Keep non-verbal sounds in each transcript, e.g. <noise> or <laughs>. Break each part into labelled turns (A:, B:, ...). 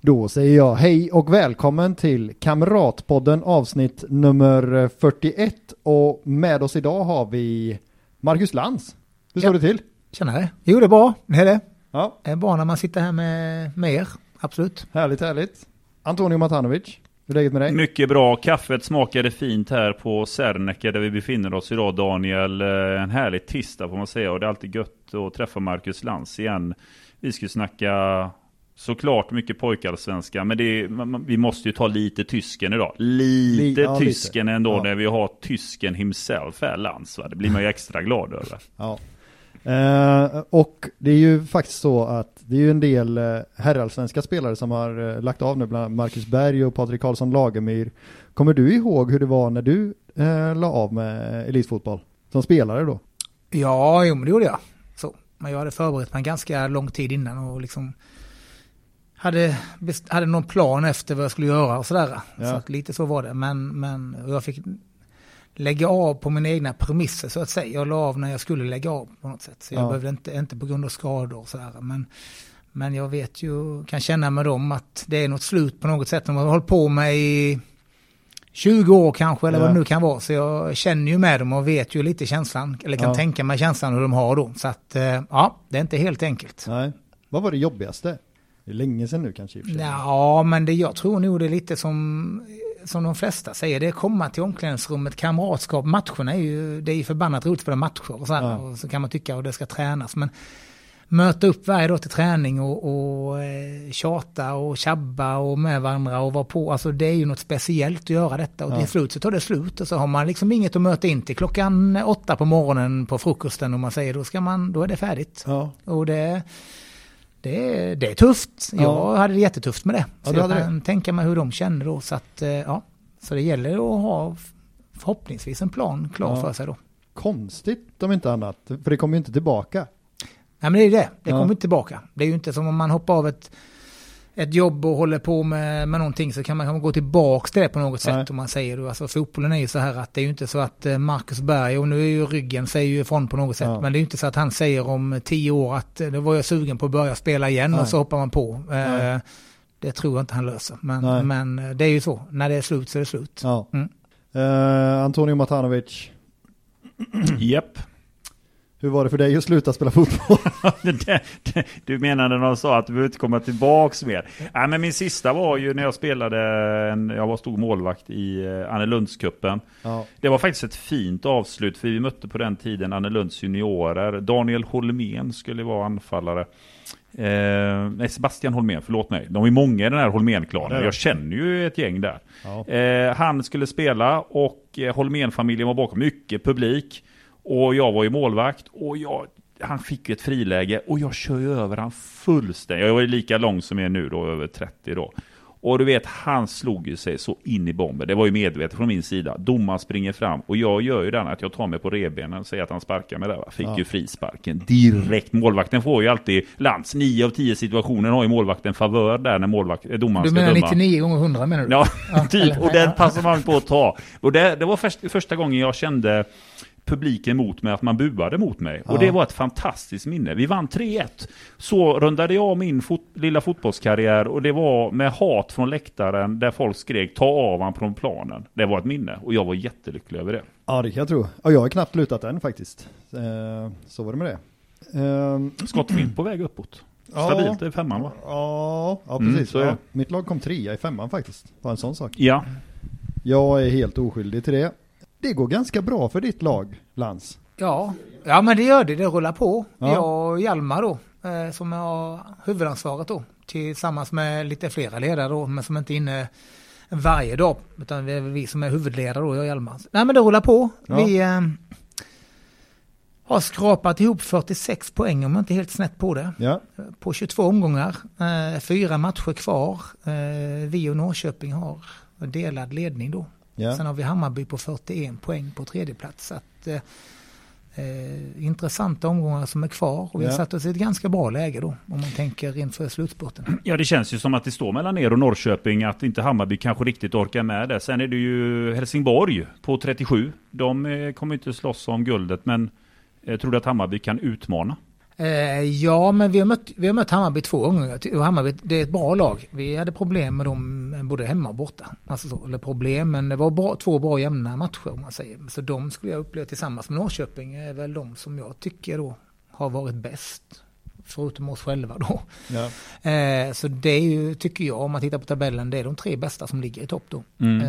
A: Då säger jag hej och välkommen till Kamratpodden avsnitt nummer 41 och med oss idag har vi Marcus Lantz. Hur står
B: Ja.
A: det till?
B: Tjenare. Jo, det är bra. Det är det.
A: Ja,
B: Det är bra när man sitter här med, med er. Absolut.
A: härligt härligt. Antonio Matanovic, hur är läget med dig?
C: Mycket bra. Kaffet smakade fint här på Serneke där vi befinner oss idag Daniel. Eh, En härlig tisdag får man säga och det är alltid gött att träffa Marcus Lantz igen. Vi ska snacka såklart mycket pojkallsvenska men det är, man- vi måste ju ta lite tysken idag. Lite
A: Li- ja, lite.
C: tysken ändå
A: Ja.
C: när vi har tysken himself här Lantz. Det blir man ju extra glad över.
A: Ja. Eh, och det är ju faktiskt så att det är ju en del eh, herrallsvenska spelare som har eh, lagt av nu, bland annat Marcus Berg och Patrik Karlsson Lagemyr. Kommer du ihåg hur det var när du eh, la av med elitfotboll? Som spelare då?
B: Ja, jo, men det gjorde jag. Så. Men jag hade förberett mig ganska lång tid innan och liksom hade, hade någon plan efter vad jag skulle göra och sådär.
A: Ja.
B: Så att lite så var det. Men, men jag fick lägga av på mina egna premisser så att säga. Jag la av när jag skulle lägga av på något sätt. Så jag
A: Ja.
B: behövde inte, inte på grund av skador och sådär. Men, men jag vet ju, kan känna med dem att det är något slut på något sätt. De har hållit på med i 20 år kanske eller
A: Ja.
B: vad det nu kan vara. Så jag känner ju med dem och vet ju lite känslan, eller kan
A: Ja.
B: tänka mig känslan hur de har då. Så att eh, ja, det är inte helt enkelt.
A: Nej. Vad var det jobbigaste? Det är länge sedan nu kanske i och för sig.
B: Ja, men det, jag tror nog det är lite som, som de flesta säger, det är komma till omklädningsrummet, kamratskap, matcherna är ju, det är ju förbannat roligt att spela matcher och så, här,
A: Ja.
B: och så kan man tycka att det ska tränas. Men möta upp varje dag till träning och, och eh, tjata och tjabba och med varandra och vara på, alltså det är ju något speciellt att göra detta och
A: Ja.
B: till slut så tar det slut och så har man liksom inget att möta in till klockan åtta på morgonen på frukosten och man säger då ska man, då är det färdigt.
A: Ja.
B: Och det, det, är- det är tufft.
A: Ja.
B: Jag hade det jättetufft med det.
A: Ja,
B: Så jag kan tänka mig hur de känner då. Så, att, eh, ja. så det gäller att ha förhoppningsvis en plan klar
A: Ja.
B: för sig då.
A: Konstigt om inte annat, för det kommer ju inte tillbaka.
B: Nej men det är det, det kommer inte tillbaka. Det är ju inte som om man hoppar av ett, ett jobb och håller på med, med någonting så kan man kanske gå tillbaks till det på något
A: Nej.
B: sätt om man säger då. Alltså fotbollen är ju så här att det är ju inte så att eh, Marcus Berg, och nu är ju ryggen, säger ju ifrån på något sätt.
A: Ja.
B: Men det är ju inte så att han säger om tio år att eh, då var jag sugen på att börja spela igen
A: Nej.
B: och så hoppar man på.
A: Nej.
B: Eh, det tror jag inte han löser.
A: Nej.
B: Men, men det är ju så, när det är slut så är det slut.
A: Ja.
B: Mm.
A: Eh, Antonio Matanovic,
C: Japp.
A: Hur var det för dig att sluta spela fotboll? <laughs>
C: Du menar när de sa att du behöver inte komma tillbaks mer? Nej, men min sista var ju när jag spelade, en, jag var stor målvakt i eh, Annelundscupen.
A: ja.
C: Det var faktiskt ett fint avslut för vi mötte på den tiden Annelunds juniorer. Daniel Holmén skulle vara anfallare. Eh, nej, Sebastian Holmén, förlåt mig. De är många i den här Holmén-klanen. Jag känner ju ett gäng där.
A: Ja.
C: Eh, han skulle spela och eh, Holmén-familjen var bakom. Mycket publik. Och jag var ju målvakt. Och jag, han fick ju ett friläge och jag kör ju över han fullständigt. Jag var ju lika lång som jag är nu då, över 30 då. Och du vet, han slog ju sig så in i bomben. Det var ju medvetet från min sida. Domaren springer fram och jag gör ju den att jag tar mig på revbenen och säger att han sparkar mig där. Va? Fick
A: Ja.
C: ju frisparken direkt. Målvakten får ju alltid Lantz. 9 av 10 situationer har ju målvakten favör där när målvakt, eh, domaren
B: Du
C: ska
B: menar
C: döma.
B: 99 gånger 100 menar du?
C: Ja, <laughs> typ. Och den passar man på att ta. Och det, det var först, första gången jag kände publiken mot mig, att man buade mot mig.
A: Ja.
C: Och det var ett fantastiskt minne. Vi vann 3-1. Så rundade jag min fot, lilla fotbollskarriär och det var med hat från läktaren där folk skrek ta av han från planen. Det var ett minne och jag var jättelycklig över det.
A: ja, det kan jag tro. Och jag har knappt lutat än faktiskt. Eh, så var det med det. Eh,
C: Skottfint på väg uppåt.
A: Ja.
C: Stabilt i femman va?
A: Ja, ja
C: Mm,
A: precis.
C: det.
A: ja. Mitt lag kom trea i femman faktiskt. Var en sån sak.
C: Ja.
A: Jag är helt oskyldig till det. Det går ganska bra för ditt lag, Lans.
B: Ja, ja men det gör det. Det rullar på.
A: Ja.
B: Jag och Hjalmar då, eh, som har huvudansvaret då, tillsammans med lite flera ledare då, men som inte är inne varje dag, utan det är vi som är huvudledare då, jag och Hjalmar. Nej men det rullar på.
A: Ja.
B: Vi eh, har skrapat ihop 46 poäng om jag inte är helt snett på det.
A: Ja,
B: På 22 omgångar, eh, fyra matcher kvar. Eh, vi och Norrköping har delad ledning då.
A: Ja.
B: Sen har vi Hammarby på 41 poäng på tredje plats. Så att, eh, eh, intressanta omgångar som är kvar och vi har
A: Ja.
B: satt oss i ett ganska bra läge då om man tänker inför slutspurten. <clears throat>
C: Ja, det känns ju som att det står mellan er och Norrköping, att inte Hammarby kanske riktigt orkar med det. Sen är det ju Helsingborg på 37. De eh, kommer inte slåss om guldet, men jag tror du att Hammarby kan utmana?
B: Eh, ja, men vi har, mött, vi har mött Hammarby två gånger. Och Hammarby, det är ett bra lag. Vi hade problem med dem eh, både hemma och borta. Alltså så, eller problem, men det var bra, två bra jämna matcher om man säger. Så de skulle jag uppleva tillsammans med Norrköping är väl de som jag tycker då har varit bäst. Förutom oss själva då.
A: Ja.
B: Eh, så det är ju, tycker jag, om man tittar på tabellen, det är de tre bästa som ligger i topp då.
C: Mm.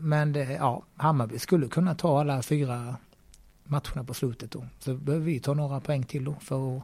B: Men det, ja, Hammarby skulle kunna ta alla fyra matcherna på slutet då. Så behöver vi ta några poäng till då för att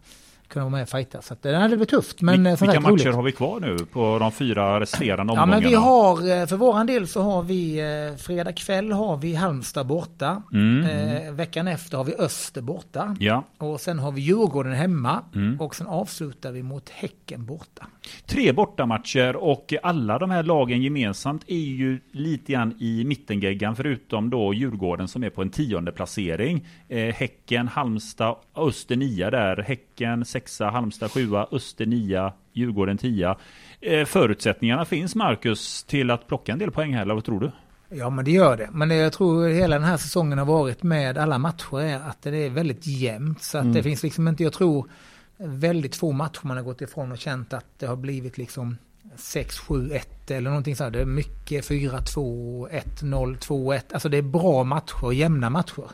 B: kunna vara med och fighta. Så att det hade blivit tufft. Men
C: Vil-
B: eh,
C: Vilka
B: sagt,
C: matcher
B: roligt.
C: har vi kvar nu på de fyra resterande
B: Ja
C: omgångarna?
B: men vi har, eh, för våran del så har vi, eh, fredag kväll har vi Halmstad borta.
C: Mm.
B: Eh, veckan efter har vi Öster borta.
C: Ja,
B: Och sen har vi Djurgården hemma.
C: Mm.
B: Och sen avslutar vi mot Häcken borta.
C: tre bortamatcher och alla de här lagen gemensamt är ju lite grann i mittengeggan förutom då Djurgården som är på en tionde placering. Eh, häcken, Halmstad, Öster nia där. Häcken sexa, Halmstad sjua, Öster nia, Djurgården tia. Eh, förutsättningarna finns Marcus till att plocka en del poäng här, eller vad tror du?
B: Ja men det gör det. Men jag tror hela den här säsongen har varit med alla matcher är att det är väldigt jämnt. Så att det finns liksom inte, jag tror väldigt få matcher man har gått ifrån och känt att det har blivit liksom 6, 7, 1 eller någonting sånt. Det är mycket 4, 2, 1, 0, 2, 1. Alltså det är bra matcher, jämna matcher.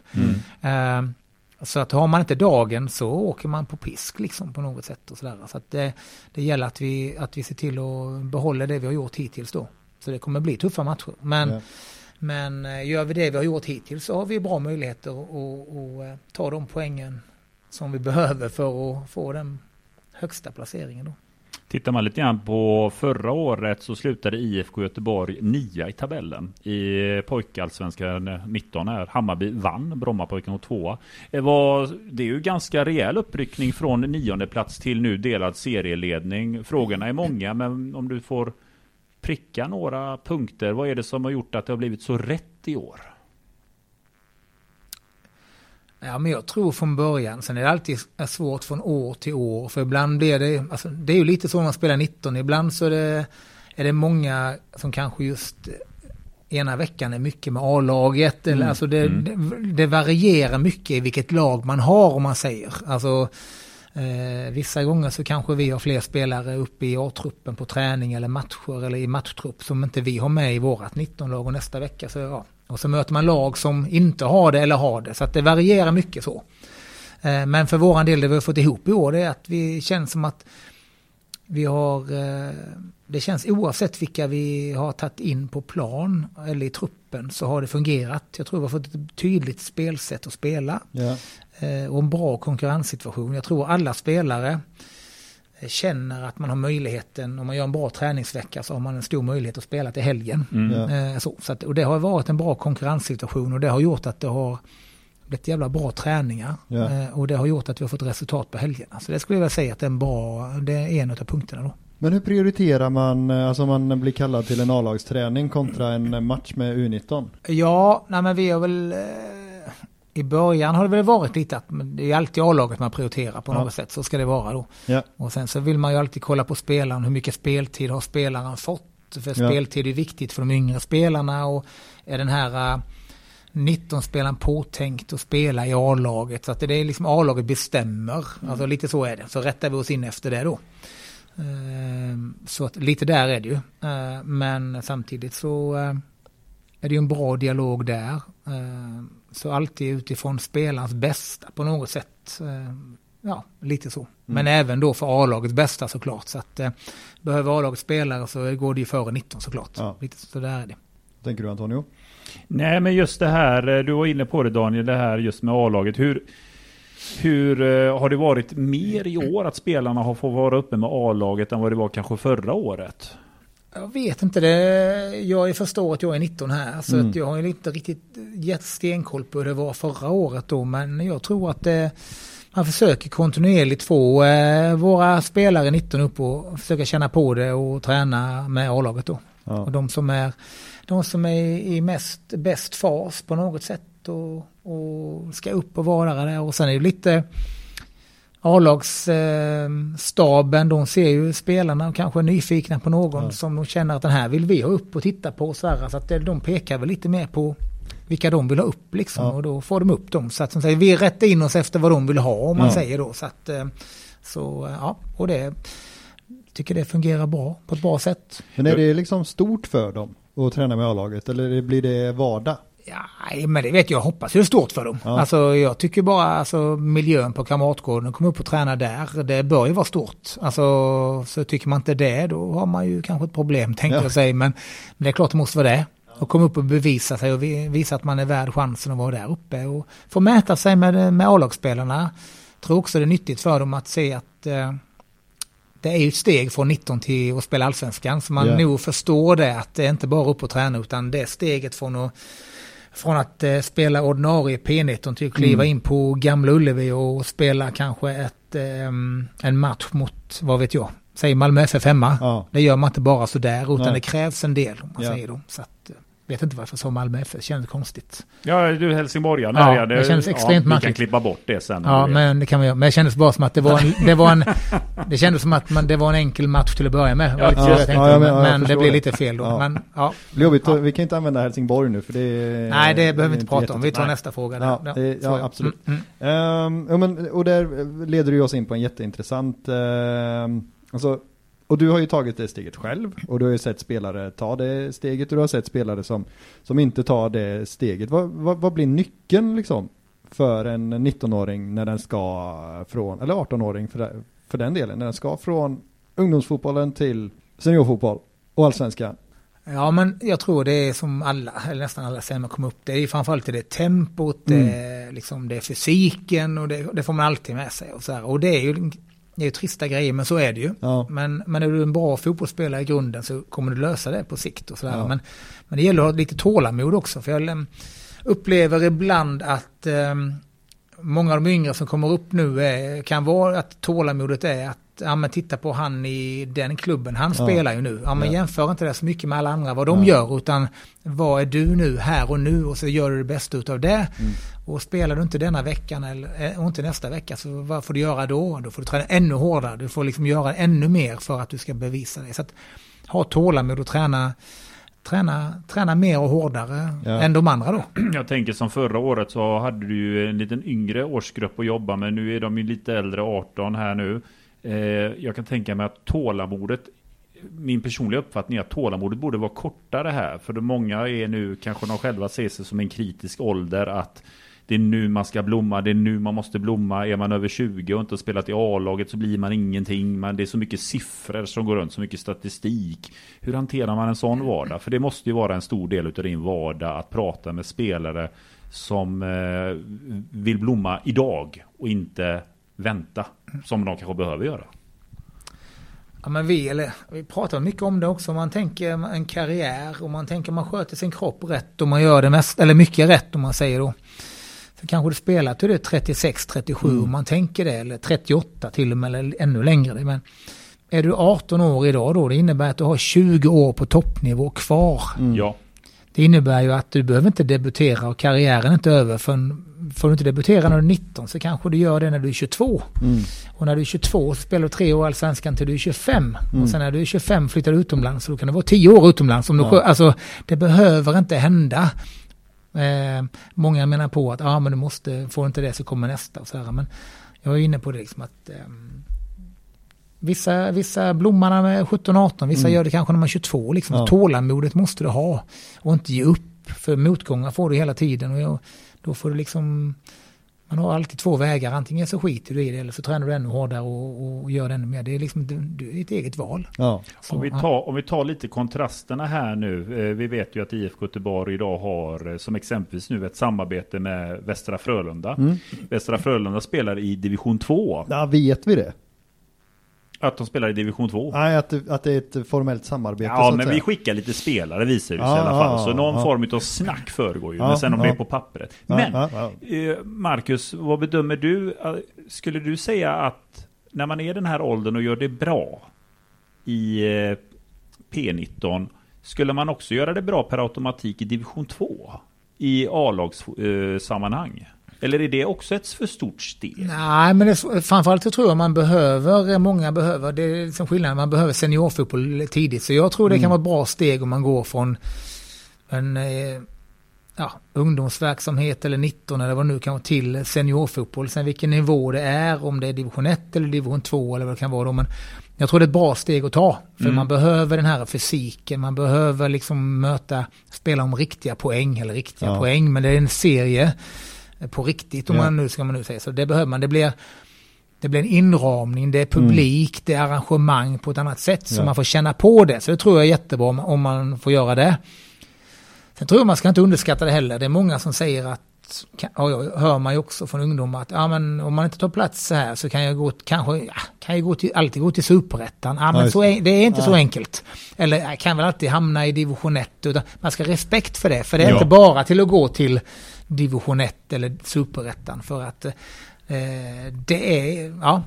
B: Eh, så att har man inte dagen så åker man på pisk liksom på något sätt och sådär. Så att det, det gäller att vi, att vi ser till att behålla det vi har gjort hittills då. Så det kommer bli tuffa matcher. Men,
A: Ja.
B: men eh, gör vi det vi har gjort hittills så har vi bra möjligheter att att, eh, ta de poängen som vi <laughs> behöver för att få den högsta placeringen då.
C: Tittar man lite grann på förra året så slutade IFK Göteborg nia i tabellen i pojkallsvenskan 19 här. Hammarby vann, Brommapojkarna och tvåa. Det, var, det är ju ganska rejäl uppryckning från nionde plats till nu delad serieledning. Frågorna är många men om du får pricka några punkter. Vad är det som har gjort att det har blivit så rätt i år?
B: Ja, men jag tror från början, sen är det alltid svårt från år till år, för ibland blir det, alltså det är ju lite så när man spelar 19, ibland så är det, är det många som kanske just ena veckan är mycket med A-laget, eller alltså det, det, det varierar mycket i vilket lag man har om man säger. Alltså eh, vissa gånger så kanske vi har fler spelare uppe i A-truppen på träning eller matcher eller i matchtrupp som inte vi har med i vårat 19-lag och nästa vecka så ja. Och så möter man lag som inte har det eller har det. Så att det varierar mycket så. Eh, Men för våran del, det vi har fått ihop i år, det är att vi känns som att vi har... eh, Det känns oavsett vilka vi har tagit in på plan eller i truppen så har det fungerat. Jag tror vi har fått ett tydligt spelsätt att spela
A: Ja.
B: eh, och en bra konkurrenssituation. Jag tror alla spelare känner att man har möjligheten, om man gör en bra träningsvecka så har man en stor möjlighet att spela till helgen.
A: Ja.
B: Eh, Så, så att, och det har varit en bra konkurrenssituation och det har gjort att det har blivit jävla bra träningar.
A: Ja.
B: Eh, Och det har gjort att vi har fått resultat på helgerna. Så det skulle jag vilja säga att det är en bra, det är en av punkterna då.
A: Men hur prioriterar man, eh, alltså om man blir kallad till en A-lagsträning kontra en match med U19?
B: Ja, nej men vi har väl... Eh, I början har det väl varit lite att det är alltid A-laget man prioriterar på
A: Ja.
B: något sätt. Så ska det vara då.
A: Ja.
B: Och sen så vill man ju alltid kolla på spelaren. Hur mycket speltid har spelaren fått? För
A: Ja.
B: speltid är viktigt för de yngre spelarna. Och är den här eh, 19-spelaren påtänkt att spela i A-laget? Så att det är liksom A-laget bestämmer. Alltså lite så är det. Så rättar vi oss in efter det då. Ehm, Så att lite där är det ju. Eh, Men samtidigt så eh, är det ju en bra dialog där. Så alltid utifrån spelarens bästa på något sätt. Eh, Ja, lite så. Men även då för A-lagets bästa såklart. Så att eh, behöver A-laget spelare så går det ju före 19 såklart.
A: Ja.
B: Lite så där är det.
A: Tänker du Antonio?
C: Nej, men just det här, eh, du var inne på det Daniel, det här just med A-laget. Hur, hur eh, har det varit mer i år att spelarna har fått vara uppe med A-laget än vad det var kanske förra året?
B: Jag vet inte det. Jag förstår att jag är 19 här. Så
A: Mm.
B: att jag har inte riktigt gett stenkoll på hur det var förra året då. Men jag tror att det, man försöker kontinuerligt få eh, våra spelare 19 upp och försöka känna på det och träna med A-laget då.
A: Ja.
B: Och de som är de som är i mest, bäst fas på något sätt och, och ska upp och vara där. Och sen är det lite A-lagsstaben, de ser ju spelarna och kanske är nyfikna på någon ja. som de känner att den här vill vi ha upp och titta på. Så, här, så att de pekar väl lite mer på vilka de vill ha upp liksom ja. och då får de upp dem. Så att som säger, vi rättar in oss efter vad de vill ha om man ja. säger då. Så att, eh, så ja, och det tycker det fungerar bra på ett bra sätt.
A: Men är det liksom stort för dem att träna med A-laget eller blir det vardag?
B: Ja, men det vet jag. hoppas det är stort för dem. Ja. Alltså, jag tycker bara alltså, miljön på Kamratgården, komma upp och träna där, det bör ju vara stort. Alltså, så tycker man inte det, då har man ju kanske ett problem, <laughs> tänker ja. jag säga. Men, men det är klart det måste vara det. Och komma upp och bevisa sig och visa att man är värd chansen att vara där uppe. Och få mäta sig med, med A-lagsspelarna. Tror också det är nyttigt för dem att se att eh, det är ju ett steg från 19 till att spela allsvenskan. Så man yeah. nog förstår det att det är inte bara upp och träna utan det är steget från att från att eh, spela ordinarie P19 till att kliva mm. in på Gamla Ullevi och spela kanske ett, eh, en match mot, vad vet jag, säg Malmö FF hemma. Ja. Det gör man inte bara sådär utan Nej. det krävs en del om man ja. säger då. Så att, vet inte varför jag sa Malmö FF, det kändes konstigt.
C: Ja, du Helsingborgare ja, ja,
B: det, det kändes extremt
C: ja, Vi kan klippa bort det sen.
B: Ja, men det kan vi göra. Men det kändes bara som att det var en, det var en, <laughs> det kändes som att man, det var en enkel match till att börja med. Ja, ja, tänkte, ja, men, men det blir lite fel då. Men, ja.
A: Jobbigt, vi kan inte använda Helsingborg nu för det
B: Nej, det behöver vi inte prata om. Vi tar nej. nästa fråga.
A: Där. Ja, det, ja absolut. Mm, mm. Um, men, och där leder du oss in på en jätteintressant, uh, alltså och du har ju tagit det steget själv och du har ju sett spelare ta det steget och du har sett spelare som, som inte tar det steget. Vad, vad, vad blir nyckeln liksom för en 19-åring när den ska från, eller 18-åring för, för den delen, när den ska från ungdomsfotbollen till seniorfotboll och allsvenskan?
B: Ja men jag tror det är som alla, eller nästan alla säger man kommer upp, det är framförallt det tempot, mm. det, är, liksom, det är fysiken och det, det, får man alltid med sig. Och, så här. och det är ju det är ju trista grejer, men så är det ju. Ja. Men, men är du en bra fotbollsspelare i grunden så kommer du lösa det på sikt. Och sådär. Ja. Men, men det gäller att ha lite tålamod också. För jag um, upplever ibland att um, många av de yngre som kommer upp nu är, kan vara att tålamodet är att ja men titta på han i den klubben, han ja. spelar ju nu. Ja men ja. jämför inte det så mycket med alla andra vad de ja. gör utan vad är du nu här och nu och så gör du det bästa utav det. Mm. Och spelar du inte denna veckan eller, eh, och inte nästa vecka så vad får du göra då? Då får du träna ännu hårdare, du får liksom göra ännu mer för att du ska bevisa det. Så att ha tålamod och träna träna, träna mer och hårdare ja. än de andra då. <clears throat>
C: Jag tänker som förra året så hade du ju en liten yngre årsgrupp att jobba med. Nu är de ju lite äldre, 18 här nu. Eh, jag kan tänka mig att tålamodet min personliga uppfattning är att tålamodet borde vara kortare här. För de många är nu, kanske de själva ser sig som en kritisk ålder, att det är nu man ska blomma, det är nu man måste blomma. Är man över 20 och inte har spelat i A-laget så blir man ingenting. Men det är så mycket siffror som går runt, så mycket statistik. Hur hanterar man en sån vardag? För det måste ju vara en stor del av din vardag att prata med spelare som eh, vill blomma idag och inte vänta som de kanske behöver göra.
B: Ja, men vi, eller, vi pratar mycket om det också. Man tänker en karriär och man tänker man sköter sin kropp rätt och man gör det mest, eller mycket rätt om man säger då. Kanske du spelar till det 36, 37 mm. om man tänker det, eller 38 till och med, eller ännu längre. Men är du 18 år idag då, det innebär att du har 20 år på toppnivå kvar.
C: Mm. Ja.
B: Det innebär ju att du behöver inte debutera och karriären är inte över förrän får du inte debutera när du är 19 så kanske du gör det när du är 22. Mm. Och när du är 22 så spelar du tre år allsvenskan till du är 25. Mm. Och sen när du är 25 flyttar du utomlands så då kan du vara 10 år utomlands. Om ja. du, alltså, det behöver inte hända. Eh, många menar på att ah, men du måste, får inte det så kommer nästa. Och så här. Men jag är inne på det liksom att eh, Vissa, vissa blommar när med 17-18, vissa mm. gör det kanske när man är 22. Liksom. Ja. Tålamodet måste du ha och inte ge upp. För motgångar får du hela tiden. Och jag, då får du liksom, man har alltid två vägar, antingen så skiter du i det eller så tränar du ännu hårdare och, och gör det ännu mer. Det är liksom det är ett eget val.
C: Ja. Så, om, vi tar, om vi tar lite kontrasterna här nu. Eh, vi vet ju att IFK Göteborg idag har eh, som exempelvis nu ett samarbete med Västra Frölunda. Mm. Västra Frölunda spelar i division 2.
A: Ja, vet vi det?
C: Att de spelar i division 2?
A: Nej, att det, att det är ett formellt samarbete.
C: Ja, men vi skickar lite spelare visar det sig i alla fall. Så någon ja. form av snack föregår ju. men sen om det är på pappret. Men, eh, Marcus, vad bedömer du? Eh, skulle du säga att när man är den här åldern och gör det bra i eh, P19 Skulle man också göra det bra per automatik i division 2? I A-lagssammanhang? Eller är det också ett för stort steg?
B: Nej, men det, framförallt så tror jag man behöver, många behöver, det är liksom skillnaden, man behöver seniorfotboll tidigt. Så jag tror det kan vara ett bra steg om man går från en eh, ja, ungdomsverksamhet eller 19 eller vad det nu kan vara till seniorfotboll. Sen vilken nivå det är, om det är division 1 eller division 2 eller vad det kan vara då. Men jag tror det är ett bra steg att ta. För
C: Mm.
B: man behöver den här fysiken, man behöver liksom möta, spela om riktiga poäng eller riktiga
A: Ja.
B: poäng. Men det är en serie på riktigt om
A: Ja.
B: man nu ska man nu säga. Så det behöver man. Det blir, det blir en inramning, det är publik, det är arrangemang på ett annat sätt. Så
A: Ja.
B: man får känna på det. Så det tror jag är jättebra om, om man får göra det. Sen tror jag man ska inte underskatta det heller. Det är många som säger att, kan- ja, ja, hör man ju också från ungdomar att ja, men om man inte tar plats så här så kan jag gå, kanske, ja, kan jag gå till, alltid gå till superettan. Ja, men så är, det är inte så enkelt. Eller jag kan väl alltid hamna i division 1. Utan man ska ha respekt för det. För det är inte bara till att gå till division 1 eller superettan. För att eh, det är, ja,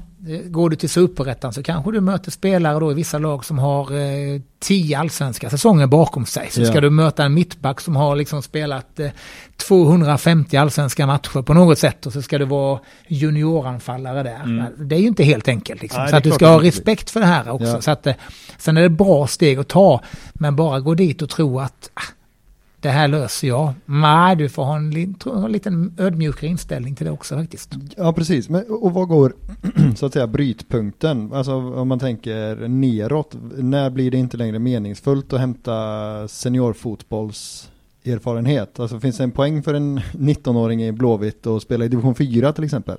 B: går du till superettan så kanske du möter spelare då i vissa lag som har eh, tio allsvenska säsonger bakom sig. Så
A: Ja.
B: ska du möta en mittback som har liksom spelat eh, 250 allsvenska matcher på något sätt och så ska du vara junioranfallare där.
C: Mm.
B: Det är ju inte helt enkelt. Liksom.
A: Nej,
B: så att du ska ha respekt för det här också.
A: Ja.
B: Så att, eh, sen är det bra steg att ta. Men bara gå dit och tro att ah, det här löser jag. Nej, du får ha en, li- en liten ödmjukare inställning till det också faktiskt.
A: Ja, precis. Men, och vad går, <clears throat> så att säga, brytpunkten? Alltså om man tänker neråt, när blir det inte längre meningsfullt att hämta seniorfotbolls erfarenhet? Alltså finns det en poäng för en 19-åring i Blåvitt att spela i division 4 till exempel?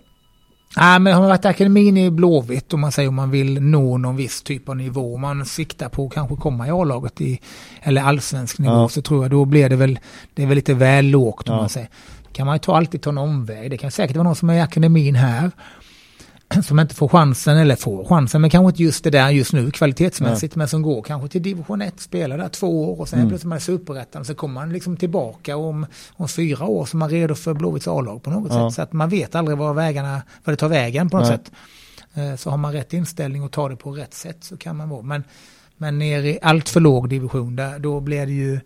B: Nej, men har man varit i akademin i Blåvitt om man säger om man vill nå någon viss typ av nivå, man siktar på att kanske komma i A-laget i, eller allsvensk nivå,
A: Ja.
B: så tror jag då blir det väl, det är väl lite väl lågt om
A: Ja.
B: man säger. Kan man ju ta, alltid ta en omväg. Det kan säkert vara någon som är i akademin här, <clears throat> som inte får chansen, eller får chansen, men kanske inte just det där just nu kvalitetsmässigt, men som går kanske till division 1, spelar där två år och sen
A: Mm.
B: plötsligt är man i superettan, så kommer man liksom tillbaka om, om fyra år är man redo för Blåvitts A-lag på något
A: Ja.
B: sätt. Så att man vet aldrig var vägarna, var det tar vägen på något
A: Nej.
B: sätt. Eh, Så har man rätt inställning och tar det på rätt sätt så kan man vara. Men, men ner i allt för låg division, där, då blir det ju...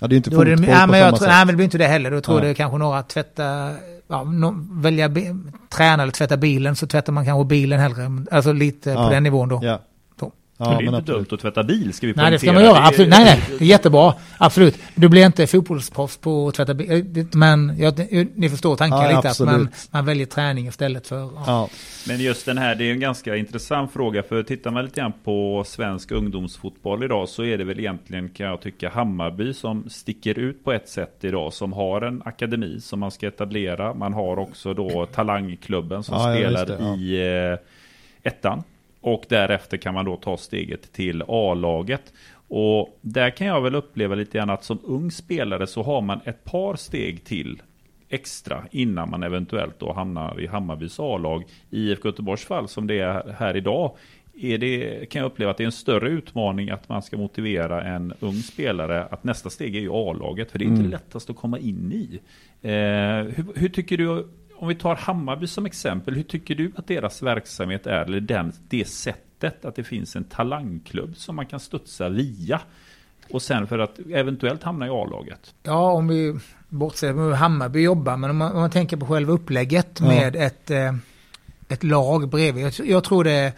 A: Ja, det är inte
B: är
A: fotboll
B: det, ja,
A: på
B: men jag
A: samma
B: tror,
A: sätt.
B: nej, men det blir inte det heller. Då tror jag
A: Nej.
B: det är kanske några tvätta, ja, välja, träna eller tvätta bilen så tvättar man kanske bilen hellre. Alltså lite
A: Ja.
B: på den nivån då.
A: Ja. Ja,
C: Men det är inte
A: absolut.
C: dumt att tvätta bil, ska vi
B: Nej, det ska
C: poängtera.
B: man göra. Absolut. Nej, nej. Det är jättebra. Absolut. Du blir inte fotbollsproffs på att tvätta bil. Men jag, ni förstår tanken
A: Ja,
B: lite. Att man,
A: absolut.
B: man väljer träning istället för... Ja.
A: Ja.
C: Men just den här, det är en ganska intressant fråga. För tittar man lite grann på svensk ungdomsfotboll idag så är det väl egentligen, kan jag tycka, Hammarby som sticker ut på ett sätt idag. Som har en akademi som man ska etablera. Man har också då <clears throat> Talangklubben som
A: Ja,
C: spelar i eh, ettan. Och därefter kan man då ta steget till A-laget. Och där kan jag väl uppleva lite grann att som ung spelare så har man ett par steg till extra innan man eventuellt då hamnar i Hammarbys A-lag. I IFK Göteborgs fall som det är här idag är det, kan jag uppleva att det är en större utmaning att man ska motivera en ung spelare att nästa steg är ju A-laget. För det är inte
A: Mm.
C: det lättaste att komma in i. Eh, hur, hur tycker du, om vi tar Hammarby som exempel, hur tycker du att deras verksamhet är? Eller den, det sättet att det finns en talangklubb som man kan studsa via? Och sen för att eventuellt hamna i A-laget.
B: Ja, om vi bortser från hur Hammarby jobbar, men om man, om man tänker på själva upplägget
A: Ja.
B: med ett, eh, ett lag bredvid. Jag, jag tror det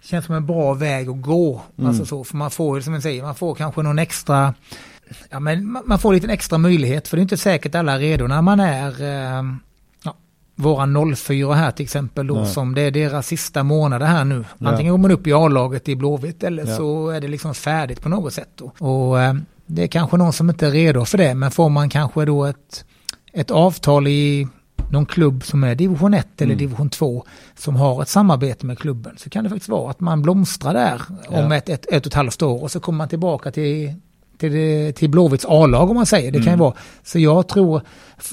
B: känns som en bra väg att gå.
A: Mm.
B: Alltså så, för man får, som jag säger, man får kanske någon extra, ja men man, får lite extra möjlighet, för det är inte säkert alla är redo när man är, eh, våra 04 här till exempel då,
A: Nej.
B: som det är deras sista månader här nu. Antingen går man upp i A-laget i Blåvitt eller
A: Ja.
B: så är det liksom färdigt på något sätt då. Och eh, det är kanske någon som inte är redo för det, men får man kanske då ett, ett avtal i någon klubb som är division 1 eller
A: Mm.
B: division 2 som har ett samarbete med klubben så kan det faktiskt vara att man blomstrar där om
A: Ja.
B: ett, ett, ett och ett halvt år och så kommer man tillbaka till till, till Blåvitts A-lag om man säger. Det kan ju
C: Mm.
B: vara. Så jag tror,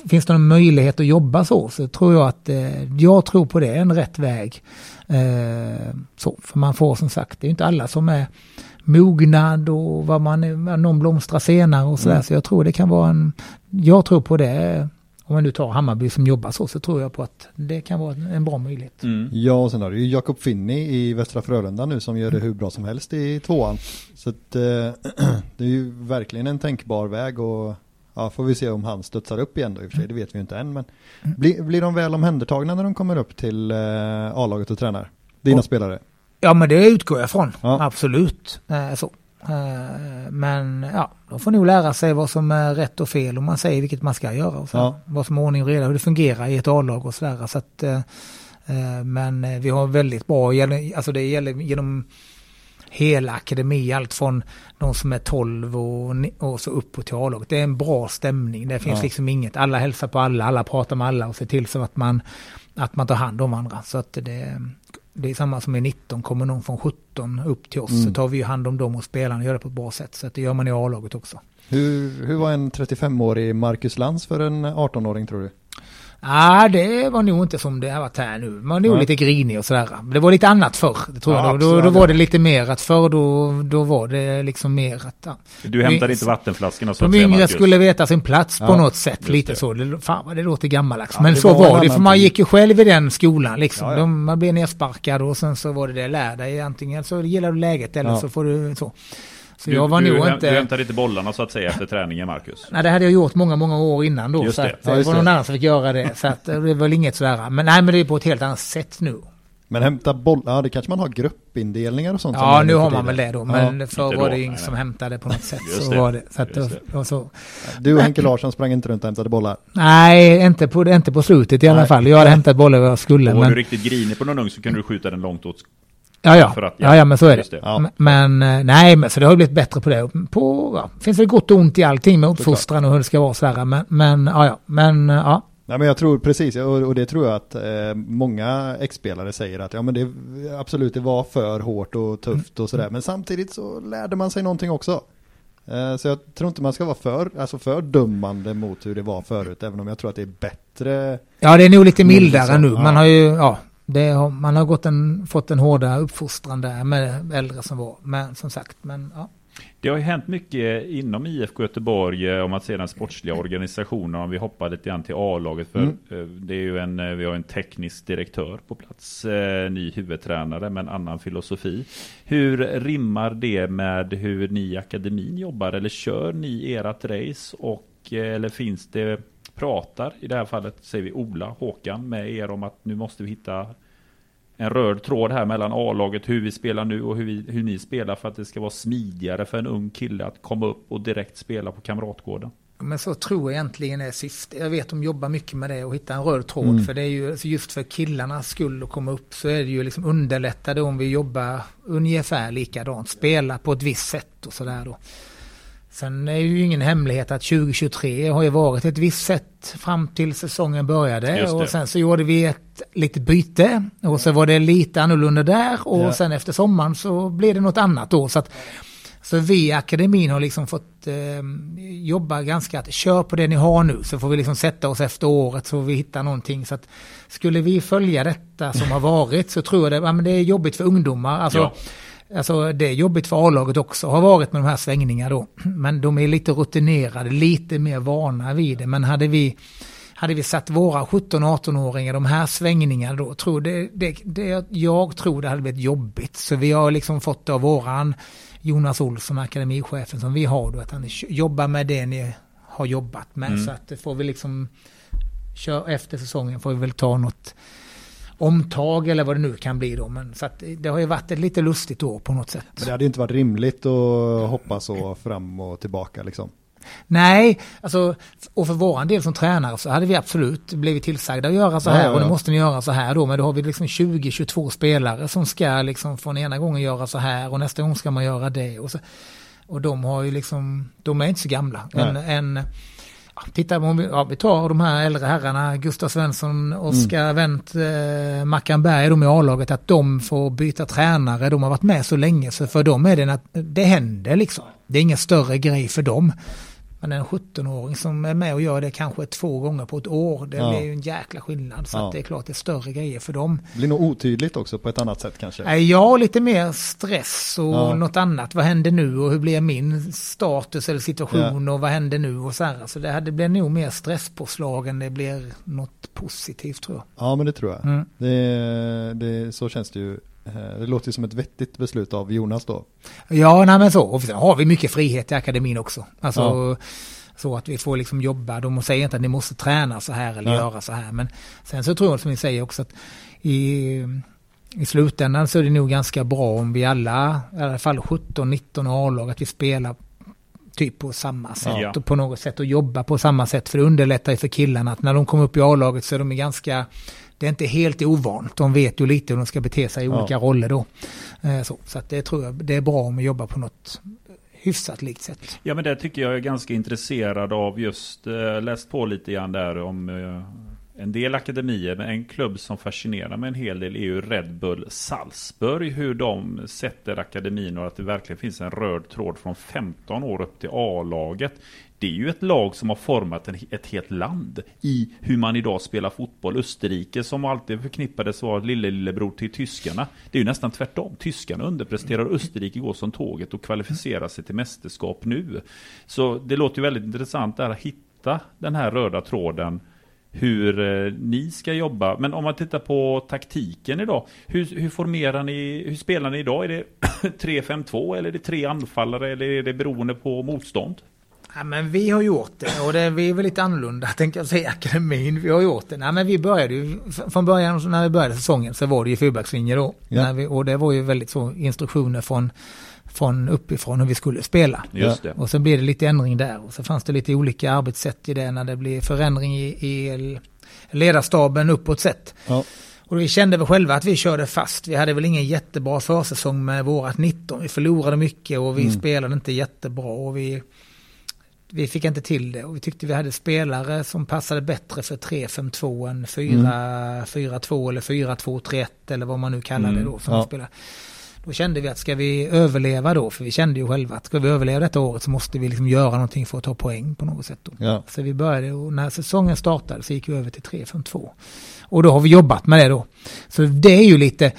B: finns det någon möjlighet att jobba så, så tror jag att, eh, jag tror på det, är en rätt väg. Eh, så, för man får som sagt, det är ju inte alla som är mognad och vad man är, någon blomstrar senare och sådär.
A: Mm.
B: Så jag tror det kan vara en, jag tror på det om man nu tar Hammarby som jobbar så, så tror jag på att det kan vara en bra möjlighet.
C: Mm.
D: Ja, och sen har du ju Jakob Finney i Västra Frölunda nu som gör det hur bra som helst i tvåan. Så att, eh, <clears throat> det är ju verkligen en tänkbar väg och ja, får vi se om han studsar upp igen då i och för sig, det vet vi ju inte än. Men blir, blir de väl omhändertagna när de kommer upp till eh, A-laget och tränar? Dina
B: Och-
D: spelare?
B: Ja, men det utgår jag från.
D: Ja.
B: Absolut. Eh, så. Eh, men ja, de får nog lära sig vad som är rätt och fel om man säger vilket man ska göra. Och så.
D: Ja.
B: Vad som är ordning och reda, hur det fungerar i ett A-lag och sådär. Så att, eh, eh, men vi har väldigt bra, alltså det gäller genom hela akademi, allt från de som är 12 och, och så uppåt till A-laget. Det är en bra stämning. Det finns
D: Ja.
B: liksom inget, alla hälsar på alla, alla pratar med alla och ser till så att man, att man tar hand om andra. Så att det, det är samma som i 19, kommer någon från 17 upp till oss
D: Mm.
B: så tar vi ju hand om dem och spelarna och gör det på ett bra sätt. Så det gör man i A-laget också.
D: Hur, hur var en 35-årig Marcus Lantz för en 18-åring tror du?
B: Nej, det var nog inte som det har varit här nu. Man var nog lite grinig och sådär. Det var lite annat förr, det tror
D: Ja,
B: jag. Då, då, var det lite mer att förr då, då var det liksom mer att... Ja.
C: Du hämtar
B: Vi-
C: inte vattenflaskorna så
B: De yngre skulle veta sin plats på
D: Ja,
B: något sätt, lite
C: det.
B: så. Det, fan vad det låter gammaldags. Men så
D: var
B: var, det, för man gick ju själv i den skolan liksom. De, man blev nersparkad och sen så var det det, lär dig antingen så gillar du läget eller så får du så. Så
C: Du,
B: jag var
C: du,
B: nog inte...
C: du hämtar inte bollarna så att säga efter träningen, Marcus.
B: Nej, det hade jag gjort många, många år innan då.
C: Just
B: så
C: det.
B: att,
D: Ja,
B: det
D: just
B: var någon
D: det.
B: annan som fick göra det. Så att, det var väl inget sådär. Men nej, men det är på ett helt annat sätt nu.
D: Men hämta bollar, ja det kanske man har gruppindelningar och sånt.
B: Ja, nu har man väl det då. Men
D: Ja.
B: förr var det ingen som hämtade på något sätt. <laughs>
C: Just
B: så
C: det.
B: var det. Så att,
C: Just
B: det var så.
D: Du och Henke Larsson sprang inte runt och hämtade bollar.
B: Nej, inte på, inte på slutet i alla
D: Nej.
B: fall. Jag hade hämtat bollar vad jag skulle.
C: Och var
B: Men,
C: du riktigt grinig på någon ung så kunde du skjuta den långt åt.
B: Ja, ja.
C: för att-
B: ja, ja, men så är det.
C: det.
D: Ja.
B: Men eh, nej, men så det har blivit bättre på det. På, ja, finns väl gott och ont i allting med uppfostran och hur det ska vara sådär. Men, men ja, ja. Men eh, ja.
D: Nej men jag tror precis, och, och det tror jag att eh, många ex-spelare säger att ja men det absolut det var för hårt och tufft och sådär men samtidigt så lärde man sig någonting också. Eh, så jag tror inte man ska vara för, alltså för dömande mot hur det var förut även om jag tror att det är bättre.
B: Ja, det är nog lite
D: Mm,
B: mildare
D: så,
B: nu. Man har ju, ja, det har, man har gått en, fått en hårdare uppfostran där med äldre som var. Men som sagt, men ja.
C: Det har ju hänt mycket inom IFK Göteborg eh, om man ser den sportsliga organisationen. Om vi hoppar lite grann till A-laget. För
D: Mm.
C: eh, det är ju en, eh, vi har en teknisk direktör på plats. Ny huvudtränare med en annan filosofi. Hur rimmar det med hur ni i akademin jobbar? Eller kör ni ert race? Och, eller finns det pratar, i det här fallet säger vi Ola, Håkan, med er om att nu måste vi hitta en röd tråd här mellan A-laget, hur vi spelar nu och hur, vi, hur ni spelar för att det ska vara smidigare för en ung kille att komma upp och direkt spela på Kamratgården.
B: Men så tror jag egentligen är syftet. Jag vet de jobbar mycket med det och hitta en röd tråd.
D: Mm.
B: För det är ju alltså just för killarnas skull att komma upp så är det ju liksom underlättade om vi jobbar ungefär likadant. Spela på ett visst sätt och sådär då. Sen är det ju ingen hemlighet att 2023 har ju varit ett visst sätt fram till säsongen började. Och sen så gjorde vi ett litet byte. Och så var det lite annorlunda där. Och
D: Ja.
B: sen efter sommaren så blev det något annat då. Så att så vi i akademin har liksom fått eh, jobba ganska att kör på det ni har nu så får vi liksom sätta oss efter året så vi hittar någonting. Så att skulle vi följa detta som har varit så tror jag det, ja, men det är jobbigt för ungdomar. Alltså,
C: Ja.
B: Alltså det är jobbigt för A-laget också, har varit med de här svängningarna då. <clears throat> Men de är lite rutinerade, lite mer vana vid det. Men hade vi hade vi satt våra 17-18-åringar de här svängningarna då, tror det, det, det, jag tror det hade blivit jobbigt. Så vi har liksom fått av våran Jonas Olsson, akademichefen som vi har då, att han jobbar med det ni har jobbat med.
C: Mm.
B: Så att det får vi liksom, kör efter säsongen får vi väl ta något omtag eller vad det nu kan bli då. Men så det har ju varit ett lite lustigt år på något sätt.
D: Men det hade ju inte varit rimligt att hoppa så fram och tillbaka liksom.
B: Nej, alltså, och för våran del som tränare så hade vi absolut blivit tillsagda att göra så
D: Ja,
B: här
D: ja,
B: och
D: ja.
B: det måste ni göra så här då. Men då har vi liksom 20-22 spelare som ska liksom från ena gången göra så här och nästa gång ska man göra det. Och, så, och de har ju liksom, de är inte så gamla. En, en, ja, titta, om vi, ja, vi tar de här äldre herrarna, Gustav Svensson, Oskar
D: Mm.
B: Wendt, eh, Mackan Berg, de i A-laget, att de får byta tränare. De har varit med så länge så för dem är det, att det händer liksom. Det är ingen större grej för dem. Men en 17-åring som är med och gör det kanske två gånger på ett år, det
D: Ja.
B: blir ju en jäkla skillnad. Så
D: Ja.
B: det är klart det är större grejer för dem.
D: Det blir nog otydligt också på ett annat sätt kanske.
B: Ja, lite mer stress och
D: Ja.
B: något annat. Vad händer nu och hur blir min status eller situation och vad händer nu och så här. Så det, här, det blir nog mer stresspåslag än det blir något positivt tror jag.
D: Ja men det tror jag.
B: Mm.
D: Det, det, så känns det ju. Eh, Det låter ju som ett vettigt beslut av Jonas då.
B: Ja, nej men så. Och sen har vi mycket frihet i akademin också. Alltså
D: Ja.
B: så att vi får liksom jobba. De säger inte att ni måste träna så här eller
D: Ja.
B: göra så här. Men sen så tror jag som ni säger också att i, i slutändan så är det nog ganska bra om vi alla, i alla fall 17-19 A-lag, att vi spelar typ på samma sätt
C: Ja.
B: och på något sätt och jobbar på samma sätt. För det underlättar ju för killarna att när de kommer upp i A-laget så är de ganska det är inte helt ovant. De vet ju lite hur de ska bete sig i
D: Ja.
B: olika roller då. Eh, Så, så att det tror jag det är bra om vi jobbar på något hyfsat likt sätt.
C: Ja men det tycker jag är ganska intresserad av just, eh, läst på lite grann där om eh, en del akademier, men en klubb som fascinerar mig en hel del är ju Red Bull Salzburg, hur de sätter akademin och att det verkligen finns en röd tråd från 15 år upp till A-laget. Det är ju ett lag som har format en, ett helt land i hur man idag spelar fotboll. Österrike som alltid förknippades vara lille lillebror till tyskarna. Det är ju nästan tvärtom. Tyskarna underpresterar Österrike går som tåget och kvalificerar sig till mästerskap nu. Så det låter ju väldigt intressant där att hitta den här röda tråden hur eh, ni ska jobba. Men om man tittar på taktiken idag. Hur, hur formerar ni, hur spelar ni idag? Är det <coughs> 3-5-2 eller är det tre anfallare eller är det beroende på motstånd?
B: Ja, men vi har gjort det och det, vi är väl lite annorlunda <laughs> tänker jag säga akademin. Vi har gjort det. Nej, men vi började ju från början när vi började säsongen så var det ju fyrbackslinje då.
D: Ja.
B: Vi, och det var ju väldigt så instruktioner från, från uppifrån hur vi skulle spela.
C: Just det.
B: Och så blev det lite ändring där och så fanns det lite olika arbetssätt i det när det blev förändring i, i ledarstaben uppåt sett.
D: Ja.
B: Och vi kände väl själva att vi körde fast. Vi hade väl ingen jättebra försäsong med vårat 19. Vi förlorade mycket och vi
D: Mm.
B: spelade inte jättebra. Och vi, vi fick inte till det. Och vi tyckte vi hade spelare som passade bättre för 3-5-2 än 4-4-2 eller 4-2-3-1 eller vad man nu kallar det
C: Mm.
B: då. Som
D: Ja.
B: spelar. Då kände vi att ska vi överleva då, för vi kände ju själva att ska vi överleva detta året så måste vi liksom göra någonting för att ta poäng på något sätt. Då.
D: Ja.
B: Så vi började och när säsongen startade så gick vi över till 3-5-2. Och då har vi jobbat med det då. Så det är ju lite,